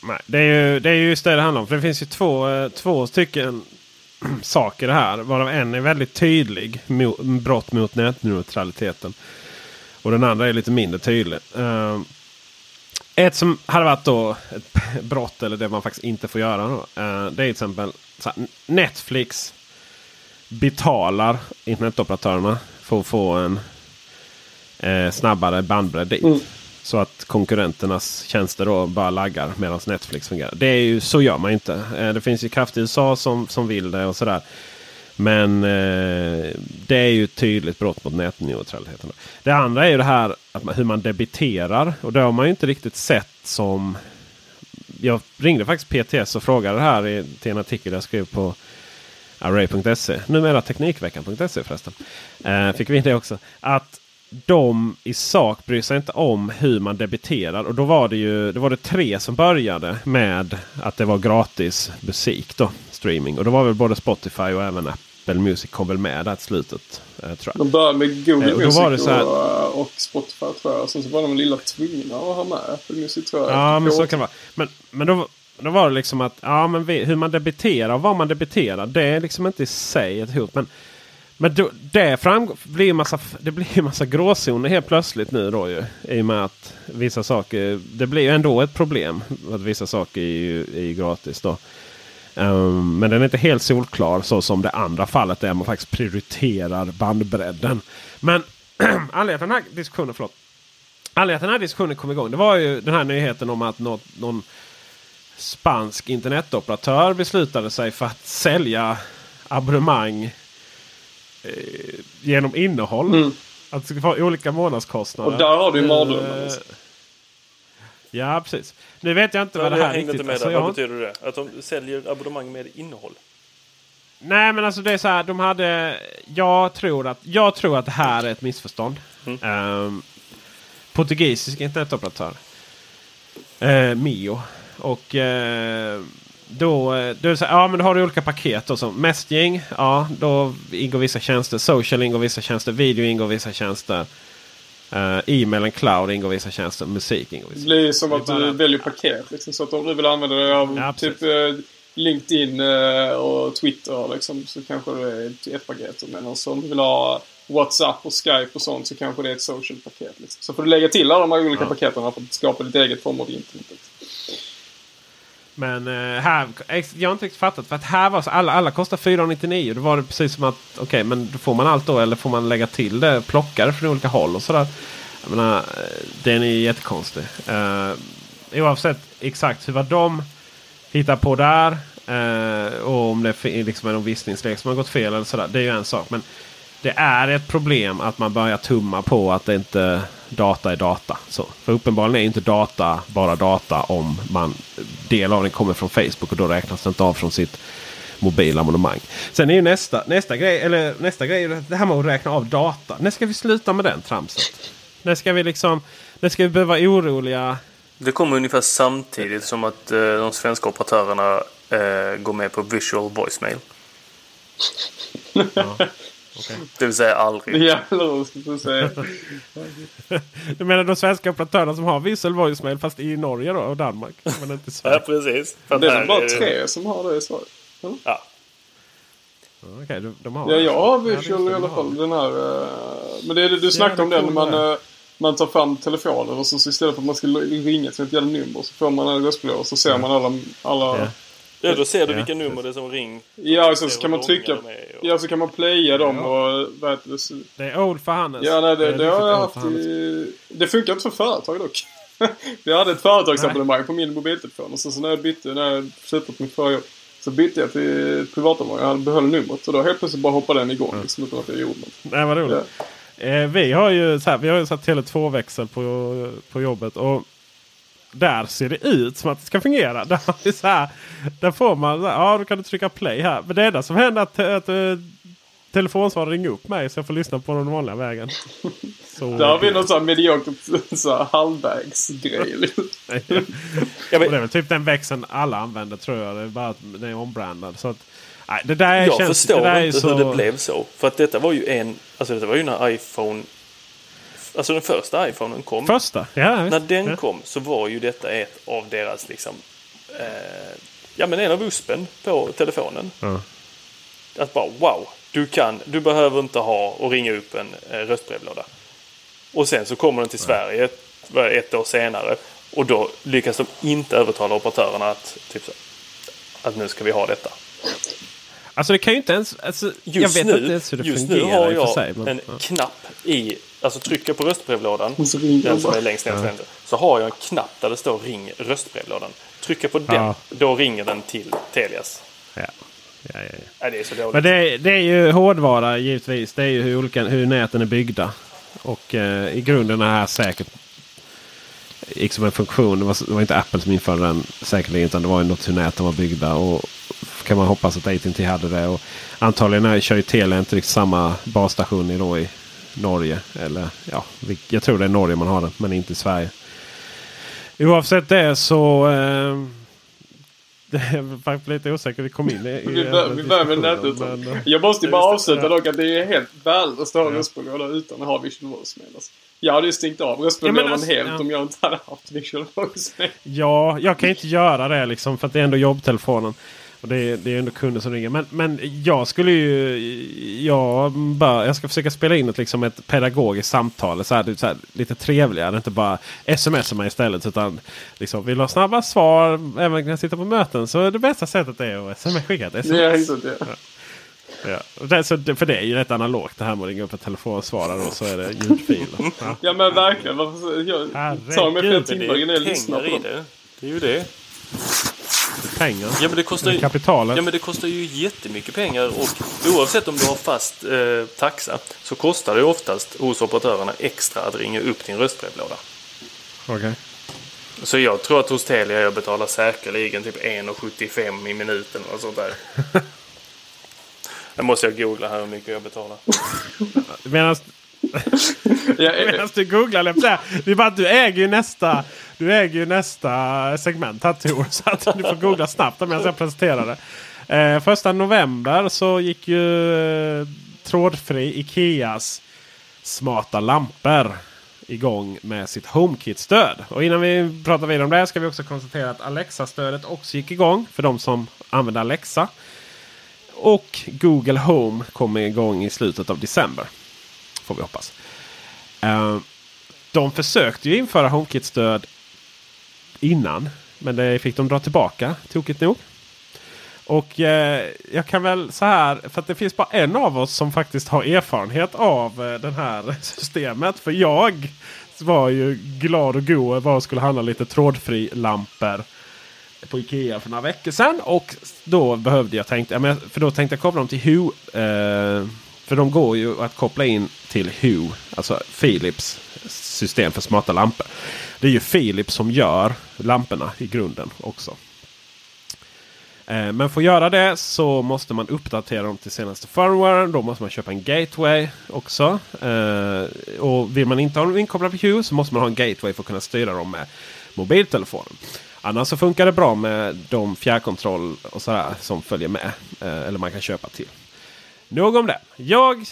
Nej, det är ju det är ju just det det handlar om. För det finns ju två, eh, två stycken <clears throat> saker här. Varav en är väldigt tydlig. Mo, brott mot nätneutraliteten. Och den andra är lite mindre tydlig. Eh, ett som hade varit då ett <laughs> brott eller det man faktiskt inte får göra. Då, det är till exempel så Netflix betalar internetoperatörerna för att få en eh, snabbare bandbredd dit. Mm. Så att konkurrenternas tjänster då bara laggar medan Netflix fungerar. Det är ju, så gör man ju inte. Eh, det finns ju krafter i USA som, som vill det och sådär. Men eh, det är ju ett tydligt brott mot nätneutraliteten. Det andra är ju det här att man, hur man debiterar. Och det har man ju inte riktigt sett som... Jag ringde faktiskt PTS och frågade det här i, till en artikel jag skrev på Array.se. Numera Teknikveckan.se förresten. Eh, fick vi in det också. Att de i sak bryr sig inte om hur man debiterar. Och då var det ju det var det tre som började med att det var gratis musik. då Streaming. Och då var väl både Spotify och även Apple Music kom väl med där till slutet. Eh, tror jag. De började med Google Eh, och Music var det så här- och, och Spotify tror jag. Sen så var de lilla tvungna att ha med Apple Music tror jag. Ja, men så kan det vara. Men, men då, då var det liksom att ja, men vi, hur man debiterar och vad man debiterar. Det är liksom inte i sig ett hot. Men, men då, det framgår, blir ju massa, det blir en massa gråzoner helt plötsligt nu då ju. I och med att vissa saker, det blir ju ändå ett problem. Att vissa saker är ju, är ju gratis då. Um, men den är inte helt solklar så som det andra fallet där man faktiskt prioriterar bandbredden. Men <clears throat> anledningen till den här diskussionen, förlåt. Anledningen till att den här diskussionen kom igång det var ju den här nyheten om att något, någon spansk internetoperatör beslutade sig för att sälja abonnemang eh, genom innehåll. Mm. Att det ska vara olika månadskostnader. Och där har du ju Eh, mardrömmen. alltså. Ja, precis. Nu vet jag inte vad det här riktigt... inte med alltså, Vad betyder det? Att de säljer abonnemang med innehåll? Nej men alltså det är så här. De hade... Jag tror att, jag tror att det här är ett missförstånd. Ehm, portugisisk internetoperatör. Uh, Mio. Och eh, då, eh, då är så här, ja men då har du olika paket. Då, som messaging, ja då ingår vissa tjänster. Social ingår vissa tjänster. Video ingår vissa tjänster. Uh, E-mail and cloud ingår vissa tjänster. Musik ingår Det vissa blir som Det är att bara- du väljer paket. Liksom, så att om du vill använda dig av Ja, typ eh, LinkedIn eh, och Twitter liksom, så kanske det är ett- ett paket. Men om du vill ha WhatsApp och Skype och sånt så kanske det är ett social-paket. Liksom. Så får du lägga till alla de här olika Ja. paketen för att skapa ditt eget form av internet. Men eh, här, jag har inte riktigt fattat. För att här var så, alla, alla kostar 499. Då var det precis som att okej, men då får man allt då eller får man lägga till det? Plocka det från olika håll och sådär. Jag menar, eh, den är ju jättekonstig. Uh, oavsett exakt hur vad de hittar på där. Uh, och om det liksom är någon visningslek som har gått fel eller sådär. Det är ju en sak. Men det är ett problem att man börjar tumma på att det inte data är data. Så, för uppenbarligen är inte data bara data om man del av den kommer från Facebook och då räknas det inte av från sitt mobilabonnemang. Sen är ju nästa, nästa grej, eller nästa grej, det här med att räkna av data. När ska vi sluta med den tramset? När ska vi liksom, när ska vi behöva oroliga? Det kommer ungefär samtidigt som att eh, de svenska operatörerna eh, går med på visual voicemail. Det vill säga aldrig. Jävlar vad ska jag säga. <laughs> Du menar de svenska operatörerna som har visual voicemail fast i Norge då och Danmark? Men inte i Ja, Sverige? precis. För Det är här väl bara det- tre som har det i Sverige. Ja. Ja, Okej, de, de har Ja, jag har det visual i det, alla fall. Den här, eh, men det är det du snackade om det när cool man, det eh, man tar fram telefonen och så, så istället för att man ska ringa till ett jävla nummer så får man en röstblå och så ser man alla... alla Ja. Ja, då ser du Ja, vilka nummer det är som ring. Ja, så, så kan man trycka... och- Ja, så kan man playa dem och... Vad heter det? så- Det är old för Hannes. Ja, nej, det, är det har jag haft i... Det funkar inte för företag dock. <laughs> jag hade ett företagsabonnemang på min mobiltelefon och så, så när jag bytte, när jag slutade på mitt förra jobb så bytte jag till privatabonnemang. Jag behöll numret och då helt plötsligt bara hoppade den igång liksom, utan att jag gjorde något. Nej, vad roligt. Eh, vi har ju så här, vi har ju satt Tele2-växel på, på jobbet. Och där ser det ut som att det ska fungera. <laughs> Där, så här, där får man, så här, ja då kan du trycka play här. Men det enda som händer är att, att uh, telefonsvararen ringer upp mig så jag får lyssna på den vanliga vägen. <laughs> Så, Där har vi någon sån här mediokert så här halvvägsgrej. <laughs> det är väl typ den växeln alla använder tror jag. Det är bara att den är ombrandad. Så att, nej, det där Jag känns, förstår det där är inte så... hur det blev så. För att detta var ju en... Alltså detta var ju när iPhone... Alltså den första iPhonen kom. Första? Ja. När den ja. kom så var ju detta ett av deras liksom... Eh, ja men en av USPen på telefonen. Ja. Att bara wow, du kan, du behöver inte ha och ringa upp en eh, röstbrevlåda. Och sen så kommer den till Sverige ett, år senare. Och då lyckas de inte övertala operatörerna att, typ så, att nu ska vi ha detta. Alltså det kan ju inte ens... Alltså, jag Just vet nu, inte ens hur det just fungerar nu har jag sig. Men, en ja. knapp i alltså trycker på röstbrevlådan, Och så ringer den de som är längst ner till vänster, så har jag en knapp där det står ring röstbrevlådan. Trycker på den, Ja. då ringer den till Telias. Ja. Ja, ja, ja. Det är så dåligt. Men det, det är ju hårdvara givetvis. Det är ju hur, olika, hur näten är byggda. Och eh, i grunden är det här säkert liksom en funktion. Det var, det var inte Apple som införde den säkerligen. Utan det var ju något hur näten var byggda. Och kan man hoppas att AT&T hade det. Och antagligen är, kör ju Telia inte riktigt samma basstation i, då i Norge. Eller ja, jag tror det är Norge man har den. Men inte Sverige. Oavsett det så... Eh, <laughs> det är faktiskt lite osäkert. Vi kom in i... i Vi bör- vi börjar med nätet. men, eh, Jag måste ju bara avsluta dock att det är helt värdelöst att ha Ja. röstbrevlåda utan att ha visual voicemail. Alltså. Jag hade ju stängt av röstbrevlådan Ja, alltså, helt ja. om jag inte hade haft visual voicemail. Ja, jag kan inte göra det liksom för att det är ändå jobbtelefonen. Och det är, det är ändå kunder som ringer. Men, men jag skulle ju... Jag, bara, jag ska försöka spela in ett, liksom ett pedagogiskt samtal. Så här, så här, lite trevligare. Inte bara smsa mig istället. Utan liksom, vill du ha snabba svar även när jag sitter på möten. Så är det bästa sättet är att sms, skicka ett sms. Det. Ja. Och det, så, för det är ju rätt analogt det här med att ringa upp ett telefonsvarare och så är det ljudfiler. Ja. <laughs> Ja men verkligen. Varför, jag tar mig flera timmar innan jag är lyssnar på dem. det. Det är ju det. Pengar. Ja men det kostar ju, Kapitalet. ja, men det kostar ju jättemycket pengar och oavsett om du har fast eh, taxa så kostar det oftast hos operatörerna extra att ringa upp din röstbrevlåda. Okej. Så jag tror att hos Telia jag betalar säkerligen typ 1,75 i minuten och sånt där. <laughs> Det måste jag googla här hur mycket jag betalar. Medan <laughs> Jag är- Medan du googlar. Det är bara att du äger ju nästa, du äger ju nästa segment här Tor. Så att du får googla snabbt medan jag presenterar det. Eh, första november så gick ju eh, trådfri Ikeas smarta lampor igång med sitt HomeKit-stöd. Och innan vi pratar vidare om det ska vi också konstatera att Alexa-stödet också gick igång för de som använder Alexa. Och Google Home kommer igång i slutet av december. Får vi hoppas. Eh, de försökte ju införa HomeKit-stöd innan. Men det fick de dra tillbaka, tokigt nog. Och eh, jag kan väl så här, för att det finns bara en av oss som faktiskt har erfarenhet av eh, det här <laughs> systemet. För jag var ju glad och god över att skulle handla lite trådfri lampor på Ikea för några veckor sedan. Och då behövde jag tänkte, för då tänkte jag koppla dem till Hue. Eh, för de går ju att koppla in till Hue, alltså Philips system för smarta lampor. Det är ju Philips som gör lamporna i grunden också. Eh, men för att göra det så måste man uppdatera dem till senaste firmware. Då måste man köpa en gateway också. Eh, och vill man inte ha dem inkopplade på Hue så måste man ha en gateway för att kunna styra dem med mobiltelefonen. Annars så funkar det bra med de fjärrkontroll och sådär som följer med. Eh, eller man kan köpa till. Nog om det. Jag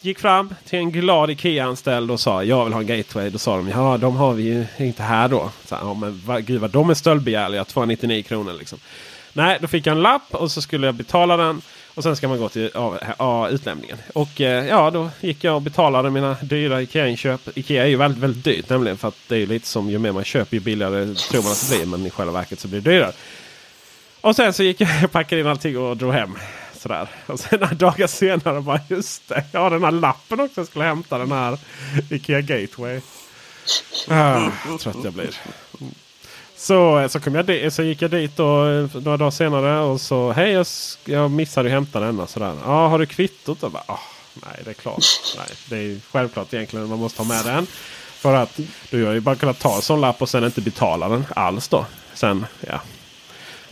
gick fram till en glad Ikea-anställd och sa jag vill ha en gateway. Då sa de ja de har vi ju inte här då. Så, ja, men vad, gud vad de är stöldbegärliga. 299 kronor liksom. Nej, då fick jag en lapp och så skulle jag betala den. Och sen ska man gå till ja, ja, utlämningen. Och eh, ja, då gick jag och betalade mina dyra Ikea-inköp. Ikea är ju väldigt, väldigt dyrt nämligen. För att det är ju lite som ju mer man köper ju billigare tror man att det blir. Men i själva verket så blir det dyrare. Och sen så gick jag och <laughs> packade in allting och drog hem. Sådär. Och sen några dagar senare bara just det. Jag har den här lappen också. Jag skulle hämta den här Ikea Gateway. Ah, trött jag blir. Så, eh, så, kom jag så gick jag dit då, eh, några dagar senare och så hej jag, jag missade att hämta denna. Sådär. Ja, har du kvittot? Och bara, ah, nej det är klart. Nej, det är självklart egentligen man måste ha med den. För att du har ju bara kunnat ta en sån lapp och sen inte betala den alls då. Sen, ja.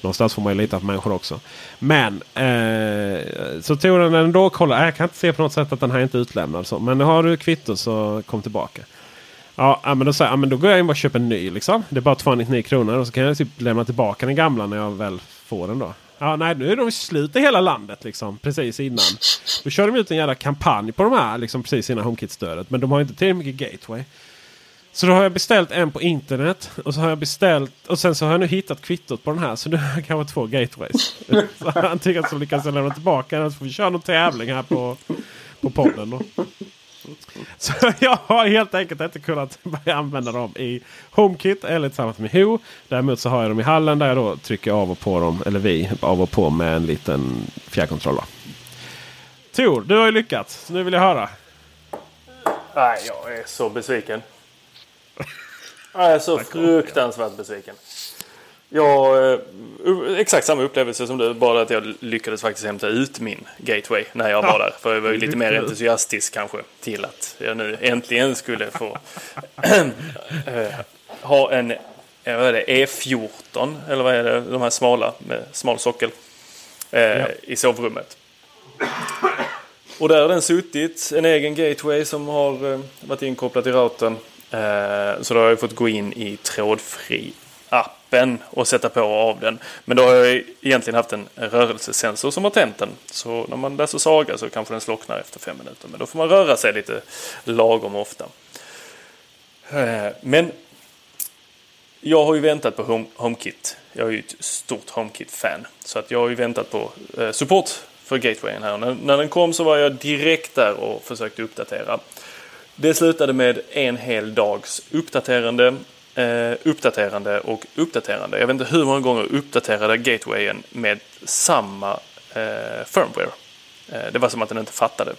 Någonstans får man ju lita på människor också. Men eh, så tog den ändå och kollade. Jag kan inte se på något sätt att den här inte är utlämnad. Så. Men har du kvitto så kom tillbaka. Ja, men då, säger jag, ja, men då går jag in och köper en ny. Liksom. Det är bara 299 kronor. Och så kan jag typ lämna tillbaka den gamla när jag väl får den. då. Ja, nej, nu är de slut i hela landet liksom, precis innan. Då kör de ut en jävla kampanj på de här liksom, precis innan HomeKit-stödet. Men de har inte tillräckligt mycket gateway. Så då har jag beställt en på internet. Och så har jag beställt. Och sen så har jag nu hittat kvittot på den här. Så nu har jag kanske två gateways. <laughs> så antingen så lyckas jag lämna tillbaka den. Så får vi köra någon tävling här på, på podden. Då. Så <laughs> jag har helt enkelt inte kunnat börja använda dem i HomeKit eller tillsammans med Hue. Däremot så har jag dem i hallen där jag då trycker av och på dem. Eller vi av och på med en liten fjärrkontroll. Tor, du har ju lyckats. Nu vill jag höra. Nej, jag är så besviken. Jag är så fruktansvärt besviken. Jag, eh, exakt samma upplevelse som du, bara att jag lyckades faktiskt hämta ut min gateway när jag var där. För jag var ju lite mer entusiastisk kanske till att jag nu äntligen skulle få <laughs> eh, ha en jag vet det, E14 eller vad är det, de här smala med smal sockel eh, i sovrummet. Och där har den suttit, en egen gateway som har eh, varit inkopplad i routern. Eh, så då har jag fått gå in i trådfri appen och sätta på och av den. Men då har jag egentligen haft en rörelsesensor som har tänt den. Så när man läser saga så kanske den slocknar efter fem minuter. Men då får man röra sig lite lagom ofta. Eh, men jag har ju väntat på Home, HomeKit. Jag är ju ett stort HomeKit-fan. Så att jag har ju väntat på eh, support för Gatewayen här. När, när den kom så var jag direkt där och försökte uppdatera. Det slutade med en hel dags uppdaterande, eh, uppdaterande och uppdaterande. Jag vet inte hur många gånger uppdaterade Gatewayen med samma eh, firmware. Eh, det var som att den inte fattade.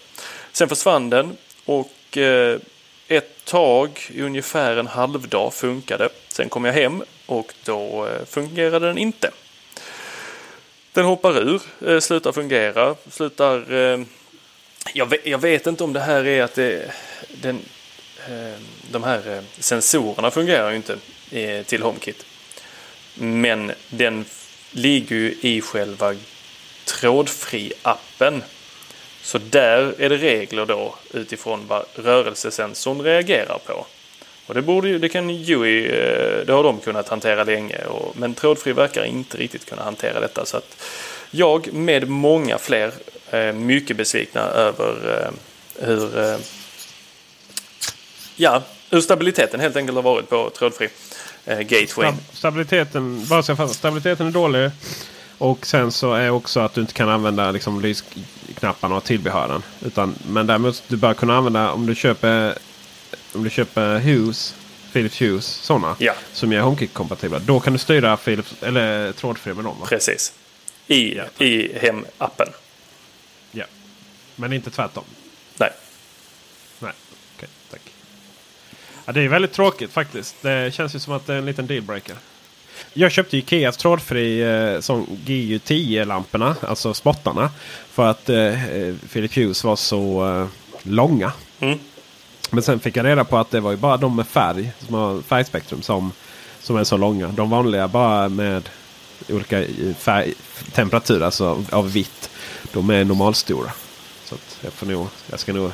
Sen försvann den och eh, ett tag, i ungefär en halvdag, funkade. Sen kom jag hem och då eh, fungerade den inte. Den hoppar ur, eh, slutar fungera, slutar... Eh, jag vet, jag vet inte om det här är att det, den, eh, de här eh, sensorerna fungerar ju inte eh, till HomeKit. Men den ligger ju i själva trådfri-appen så där är det regler då utifrån vad rörelsesensorn reagerar på. Och det, borde, det kan UI, det har de kunnat hantera länge. Och, men trådfri verkar inte riktigt kunna hantera detta. Så att jag med många fler är mycket besvikna över hur, ja, hur stabiliteten helt enkelt har varit på trådfri gateway. Stabiliteten, bara så stabiliteten är dålig. Och sen så är också att du inte kan använda liksom, lysknapparna och tillbehören. Utan, men däremot du bör kunna använda om du köper om du köper Hughes, Philips Hughes sådana. Ja. Som är HomeKit-kompatibla. Då kan du styra Philips, eller trådfri med dem. Va? Precis. I, ja. i hemappen. Ja. Men inte tvärtom. Nej. Nej, okej. Okay, tack. Ja, det är väldigt tråkigt faktiskt. Det känns ju som att det är en liten dealbreaker. Jag köpte Ikeas trådfri eh, som GU10-lamporna, alltså spottarna. För att eh, Philip Hughes var så eh, långa. Mm. Men sen fick jag reda på att det var ju bara de med färg, som har färgspektrum, som, som är så långa. De vanliga bara med olika färg, temperatur, alltså av vitt. De är normalstora. Så jag, får nog, jag ska nog...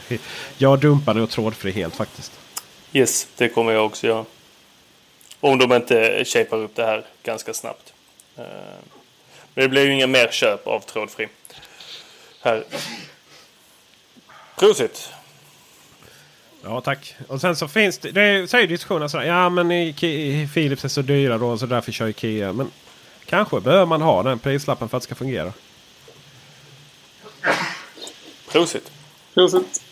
Jag dumpar nog trådfri helt faktiskt. Yes, det kommer jag också göra. Om de inte shapar upp det här ganska snabbt. Eh, men det blir ju inga mer köp av trådfri. Här. Prosit! Ja tack. Och sen så finns det, det så är diskussionen sådär. Ja men Philips är så dyra då så därför kör Ikea. Men kanske behöver man ha den prislappen för att det ska fungera. Prosit! Prosit!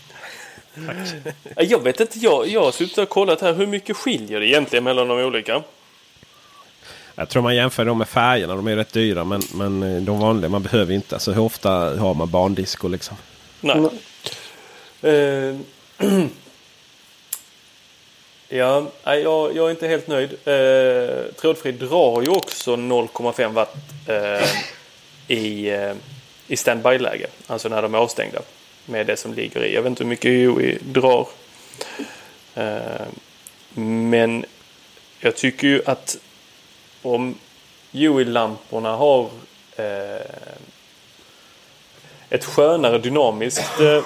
Jag vet inte, jag, jag har suttit och kollat här. Hur mycket skiljer det egentligen mellan de olika? Jag tror man jämför dem med färgerna. De är rätt dyra. Men, men eh, de vanliga man behöver inte. Alltså hur ofta har man barndisco liksom? Nej. Mm. Uh, <clears throat> ja, jag, jag är inte helt nöjd. Uh, trådfri drar ju också 0,5 watt uh, i, uh, i standby-läge. Alltså när de är avstängda med det som ligger i. Jag vet inte hur mycket Huey drar. Eh, men jag tycker ju att om Huey-lamporna har eh, ett skönare dynamiskt eh,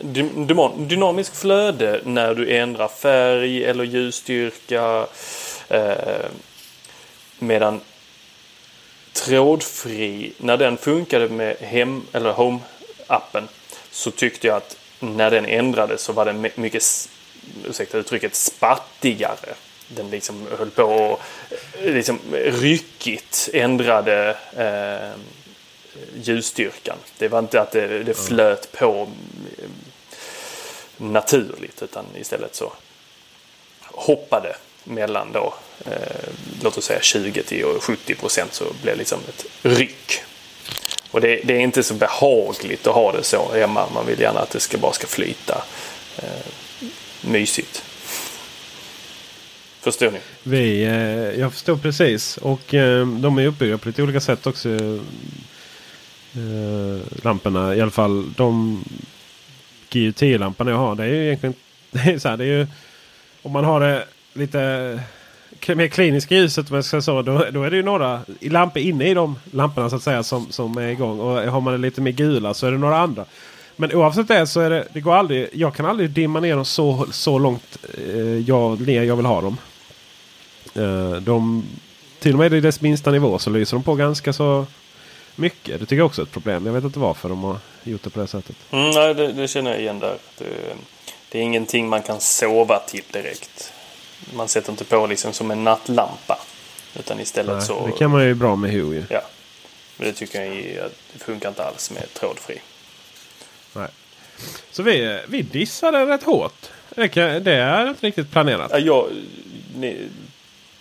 <clears throat> dynamiskt flöde när du ändrar färg eller ljusstyrka. Medan trådfri, när den funkade med hem eller home-appen så tyckte jag att när den ändrades så var den mycket, ursäkta uttrycket, spattigare. Den liksom höll på och liksom ryckigt ändrade eh, ljusstyrkan. Det var inte att det, det flöt på eh, naturligt utan istället så hoppade mellan då, eh, låt oss säga 20 till 70 procent så blev det liksom ett ryck. Och det, det, är inte så behagligt att ha det så hemma. Man vill gärna att det ska, bara ska flyta. Eh, mysigt. Förstår ni? Vi, eh, jag förstår precis. Och eh, de är uppbyggda på lite olika sätt också. Eh, lamporna. I alla fall de GU10-lamporna jag har. Det är ju egentligen <laughs> det är så här, det är ju, Om man har det lite mer kliniska ljuset om jag då, då är det ju några lampor inne i de lamporna så att säga som, som är igång. Och har man det lite mer gula så är det några andra. Men oavsett det så är det, det går aldrig, jag kan aldrig dimma ner dem så, så långt eh, jag, ner jag vill ha dem. Eh, de, till och med i dess minsta nivå så lyser de på ganska så mycket. Det tycker jag också är ett problem. Jag vet inte varför de har gjort det på det sättet. Mm, nej, det, det känner jag igen där. Det, det är ingenting man kan sova till direkt. Man sätter inte på liksom som en nattlampa. Utan istället Nej, så... Det kan man ju bra med Hue ju. Ja. Men det tycker jag det funkar inte alls med trådfri. Nej. Så vi, vi dissade rätt hårt. Det, kan, det är inte riktigt planerat. Ja, jag, ni,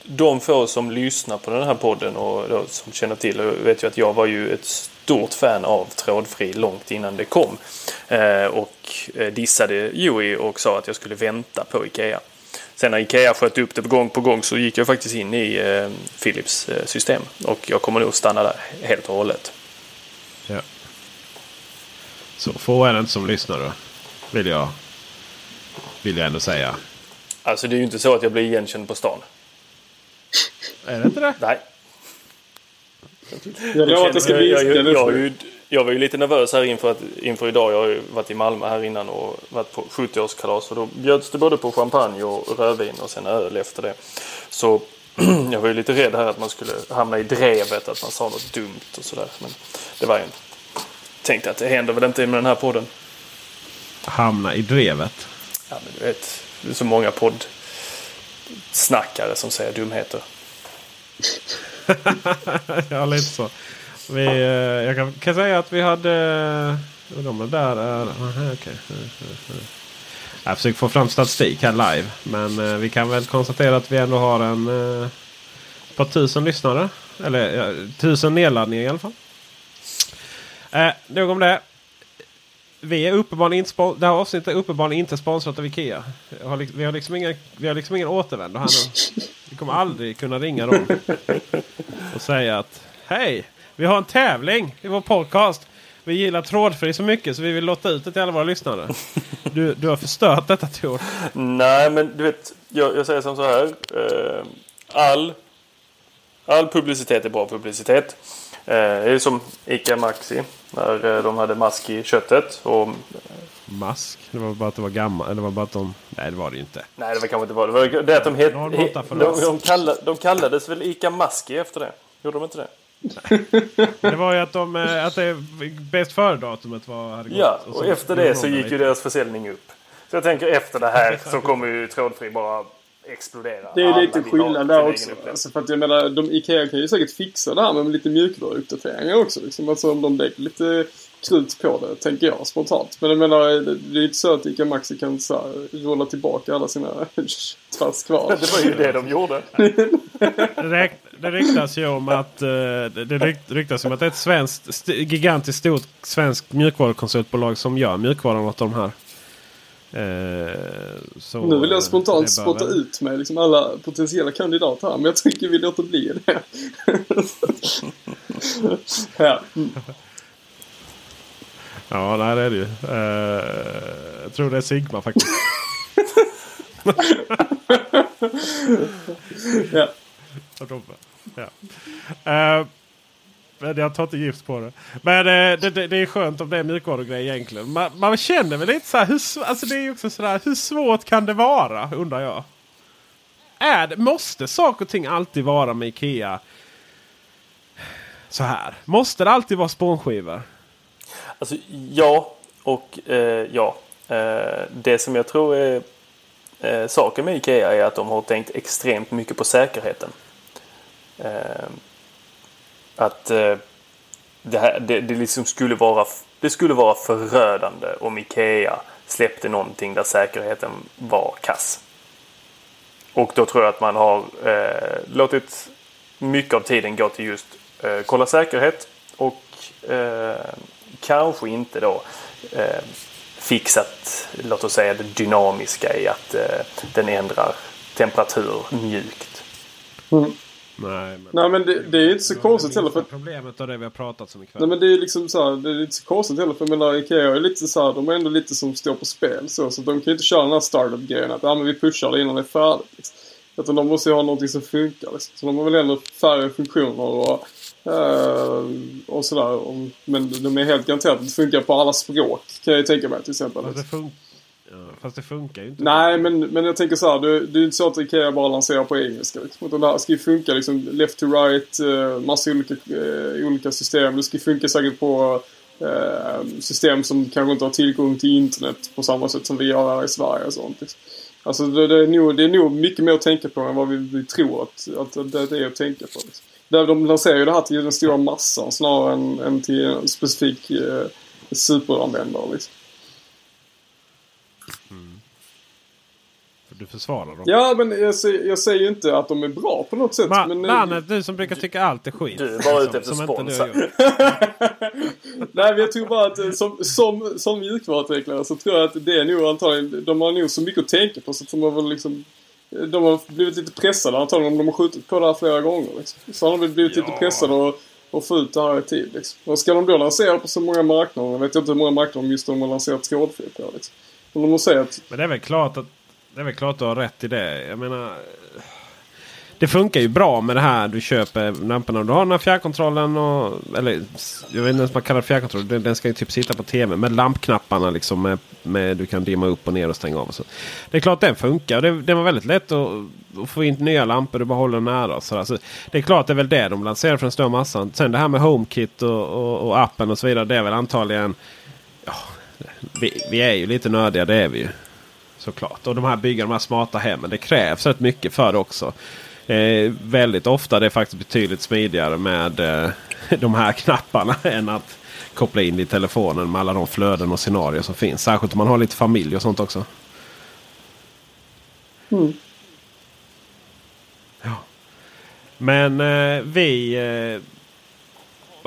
de få som lyssnar på den här podden och då, som känner till vet ju att jag var ju ett stort fan av trådfri långt innan det kom. Eh, och eh, dissade Joey och sa att jag skulle vänta på Ikea. Sen när Ikea sköt upp det gång på gång så gick jag faktiskt in i eh, Philips eh, system. Och jag kommer nog stanna där helt och hållet. Ja. Så få är det inte som lyssnar då. Vill jag, vill jag ändå säga. Alltså det är ju inte så att jag blir igenkänd på stan. Är det inte det? Nej. Jag jag visa jag, jag, det jag, nu. jag, jag var ju lite nervös här inför, att, inför idag. Jag har ju varit i Malmö här innan och varit på 70-årskalas. Och då bjöds det både på champagne och rödvin och sen öl efter det. Så <clears throat> jag var ju lite rädd här att man skulle hamna i drevet. Att man sa något dumt och sådär. Men det var ju inte. Tänkte att det händer väl inte med den här podden. Hamna i drevet. Ja men du vet. Det är så många poddsnackare som säger dumheter. <laughs> ja, lite så. Vi, eh, jag kan, kan säga att vi hade... Uh, de är där är... Uh, okay. Jag försöker få fram statistik här live. Men uh, vi kan väl konstatera att vi ändå har en... Ett par tusen lyssnare. Eller uh, tusen nedladdningar i alla fall. Uh, nog om det. Vi är uppenbarligen inte det här avsnittet är uppenbarligen inte sponsrat av Ikea. Har vi, har liksom ingen, vi har liksom ingen återvändo här nu. Vi kommer aldrig kunna ringa dem <laughs> och säga att Hej! Vi har en tävling i vår podcast. Vi gillar trådfri så mycket så vi vill låta ut det till alla våra lyssnare. <laughs> Du, du har förstört detta Tor. Nej, men du vet, jag, jag säger som så här. Eh, all, all publicitet är bra publicitet. Eh, det är som Ica Maxi. När eh, de hade mask i köttet. Och, Mask? Det var bara att det var gammalt. Eller var bara att de... Nej det var det ju inte. nej, det var kanske inte var det. var det att de, het, de, de, kallade, de kallades väl Ica Maski efter det? Gjorde de inte det? Det var ju att, de, eh, att det bäst före-datumet var... Hade gått. Ja, och så efter det de så gick ju deras försäljning upp. Så jag tänker efter det här så kommer ju trådfri bara explodera. Det är lite skillnad där också. Alltså för att jag menar, de, Ikea kan ju säkert fixa det här med lite mjukvaruuppdateringar också. Liksom. Alltså om de lägger lite krut på det, tänker jag spontant. Men jag menar, det, är inte så att Ica Maxi kan så här, rulla tillbaka alla sina <laughs> färskvaror. Det var ju det de gjorde. Det, ryktas ju om att, eh, det det ryk- ryktas om att det är ett svenskt, gigantiskt stort svenskt mjukvarukonsultbolag som gör mjukvaran åt de här. Eh, så, Nu vill jag eh, spontant spotta väl- ut med liksom alla potentiella kandidater här, men jag tänker vi låter bli det. <laughs> ja. Ja, nej, det är det ju. Eh, jag tror det är Sigma faktiskt. <laughs> ja. Ja. Eh, men jag tar inte gift på det. Men eh, det, det, det är skönt om det är mjukvarugrej egentligen. Man, man känner väl lite så här. Hur, alltså det är också sådär. Hur svårt kan det vara? Undrar jag. Är det, måste saker och ting alltid vara med Ikea? Så här. Måste det alltid vara spånskivor? Alltså ja och eh, ja. Eh, det som jag tror är eh, saken med Ikea är att de har tänkt extremt mycket på säkerheten. Eh, att eh, det, här, det, det liksom skulle vara det skulle vara förödande om Ikea släppte någonting där säkerheten var kass. Och då tror jag att man har eh, låtit mycket av tiden gå till just eh, kolla säkerhet och eh, kanske inte då eh, fixat, låt oss säga det dynamiska i att eh, den ändrar temperatur mjukt. Mm. Nej, men, Nej men det, det är inte så konstigt heller för Problemet av det vi har pratat om ikväll. Nej men det är liksom så här, det är inte så konstigt heller för jag menar Ikea är lite så här, de är ändå lite som står på spel så. Så de kan ju inte köra den här startup-grejen att ja men vi pushar det innan det är färdigt. Liksom. Utan de måste ju ha någonting som funkar liksom. Så de har väl ändå färre funktioner och, och sådär. Men de är helt garanterat att det funkar på alla språk kan jag tänka mig till exempel. Fast det, fun- fast det funkar ju inte. Nej, men, men jag tänker så här. Det, det är inte så att Ikea bara lanserar på engelska. Liksom. Utan det här ska ju funka liksom left to right, eh, massa olika, eh, olika system. Det ska ju funka säkert på eh, system som kanske inte har tillgång till internet på samma sätt som vi har här i Sverige och sånt. Liksom. Alltså det, det, är nog, det är nog mycket mer att tänka på än vad vi, vi tror att, att det, det är att tänka på. Liksom. Där de lanserar ju det här till den stora massan snarare än, än till en specifik eh, superanvändare. Liksom. Du försvarar dem. Ja, men jag säger, jag säger ju inte att de är bra på något sätt. Ma- men, Mannen, du som brukar tycka allt är skit. Du är bara ute efter spons. <laughs> Nej, men jag tror bara att eh, som, som, som mjukvaruutvecklare så tror jag att det är nog antagligen, de har nog så mycket att tänka på så att de har väl liksom de har blivit lite pressade antagligen om de har skjutit på det här flera gånger. Liksom. Så har de väl blivit lite pressade och, och få ut det här i tid. Liksom. Och ska de då lansera på så många marknader, jag vet inte hur många marknader just de har lanserat trådfritt på. Liksom. Om de säger att Men det är väl klart att det är väl klart att du har rätt i det. Jag menar. Det funkar ju bra med det här. Du köper lamporna. Du har den här fjärrkontrollen. Och, eller jag vet inte ens vad man kallar fjärrkontroll. Den, den ska ju typ sitta på tv. Med lampknapparna liksom. Med, med, du kan dimma upp och ner och stänga av. Och så. Det är klart den funkar. Det, det var väldigt lätt att, att få in nya lampor. Du bara håller den nära. Och så, där. så det är klart det är väl det de lanserar för den stora massan. Sen det här med HomeKit och, och, och appen och så vidare. Det är väl antagligen. Ja, vi, vi är ju lite nördiga. Det är vi ju. Såklart. Och de här bygger de här smarta hemmen. Det krävs rätt mycket för det också. Eh, väldigt ofta det är faktiskt betydligt smidigare med eh, <laughs> de här knapparna <laughs> än att koppla in i telefonen med alla de flöden och scenarier som finns. Särskilt om man har lite familj och sånt också. Mm. Ja. Men eh, vi eh,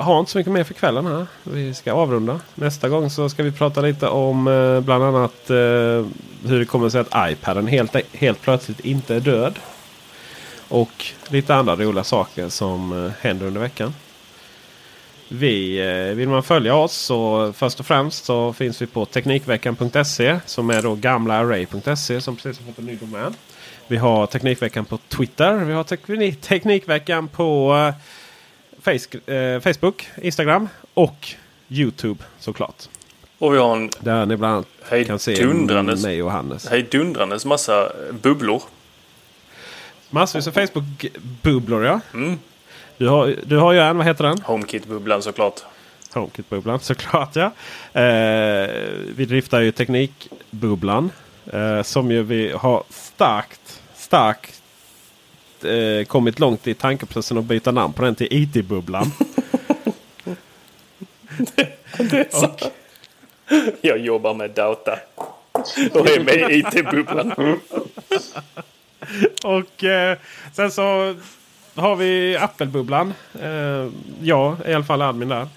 har inte så mycket mer för kvällen här. Vi ska avrunda. Nästa gång så ska vi prata lite om eh, bland annat eh, hur det kommer sig att iPaden helt, helt plötsligt inte är död. Och lite andra roliga saker som eh, händer under veckan. Vi, eh, vill man följa oss så först och främst så finns vi på Teknikveckan.se som är då gamla Array.se som precis har fått en ny domän. Vi har Teknikveckan på Twitter. Vi har teknik, Teknikveckan på eh, face, eh, Facebook, Instagram och Youtube såklart. Och vi har en Där ni bland annat kan se mig och Hannes. hejdundrandes massa bubblor. Massvis av Facebook-bubblor ja. Mm. Du, har, du har ju en, vad heter den? HomeKit-bubblan såklart. HomeKit-bubblan <laughs> såklart ja. Eh, vi driftar ju Teknikbubblan. Eh, som ju vi har starkt, starkt eh, kommit långt i tankeprocessen att byta namn på den till IT-bubblan. <laughs> Det är sant. Jag jobbar med data. Och är med i IT-bubblan. <laughs> <laughs> Och eh, sen så har vi Apple-bubblan. Eh, jag är i alla fall admin där.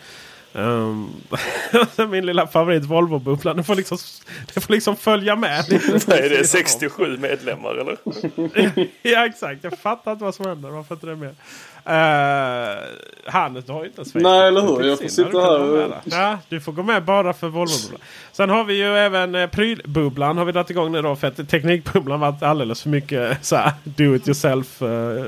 Um, <laughs> min lilla favorit Volvo-bubblan. Den får liksom, den får liksom följa med. <laughs> Nej, det är 67 medlemmar eller? ja exakt. Jag fattar inte vad som händer. Varför inte det med? Uh, Hannes, du har ju inte ens Facebook. Nej, eller hur? Jag får sitta här. Ja, du får gå med bara för Volvo-bubblan. Sen har vi ju även eh, prylbubblan. Har vi dragit igång nu då. För att teknikbubblan varit alldeles för mycket så här, do it yourself. eh,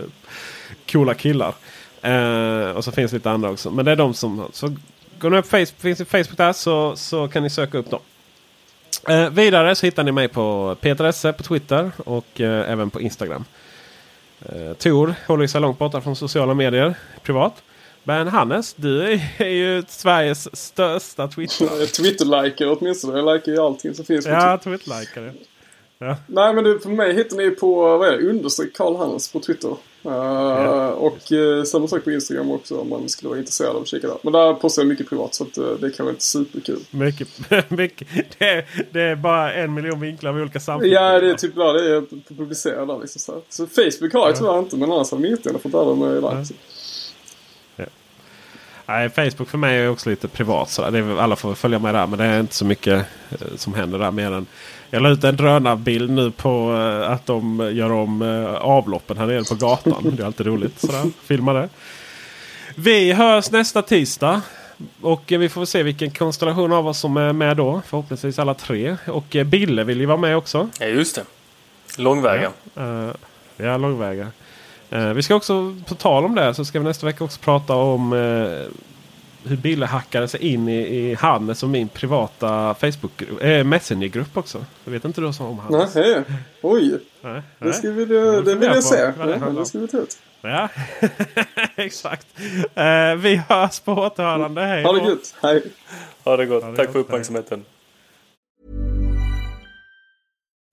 coola killar. Eh, och så finns lite andra också. Men det är de som... Så går ni upp Facebook, finns det Facebook där så, så kan ni söka upp dem. Eh, vidare så hittar ni mig på Peter Esse på Twitter och eh, även på Instagram. Eh, Tor håller sig långt borta från sociala medier privat. Men Hannes, du är, ju Sveriges största Twitter. <laughs> Twitter-liker åtminstone. Jag likar ju allting som finns på Ja, Twitter. Twitter-likare. Ja. Nej men du, för mig hittar ni på, vad är det, understreck Karl Hannes på Twitter. Uh, Och uh, samma sak på Instagram också om man skulle vara intresserad av att kika där. Men där postar jag mycket privat så att, uh, det kan vara inte superkul. Mycket, <laughs> mycket. Det, är, det är bara en miljon vinklar med olika samtidigt. Ja, det är typ där det är publicerat där liksom så, här. så Facebook har jag tyvärr inte men annars har de jättegärna fått där med like. Nej, Facebook för mig är också lite privat. Så det är, alla får följa med där. Men det är inte så mycket eh, som händer där. Mer än, jag la ut en drönarbild nu på eh, att de gör om eh, avloppen här nere på gatan. det är alltid roligt. Sådär, filma det. Vi hörs nästa tisdag. Och vi får se vilken konstellation av oss som är med då. Förhoppningsvis alla tre. Och Bille vill ju vara med också. Ja, just det. Långväga. Ja, eh, ja långväga. Eh, vi ska också, på tal om det, så ska vi nästa vecka också prata om eh, hur Bille hackade sig in i, i Hannes och min privata Facebook äh, Messengergrupp också. Jag vet inte du om Hannes? Nej, oj. Nej, det ska vi, det, det vill jag se. Ja, det ska vi ta ut. Ja, <laughs> exakt. Eh, vi hörs på återhörande. Hej Ha det då. gött. Hej. Ha det gott. det Tack gott. för Hej. uppmärksamheten.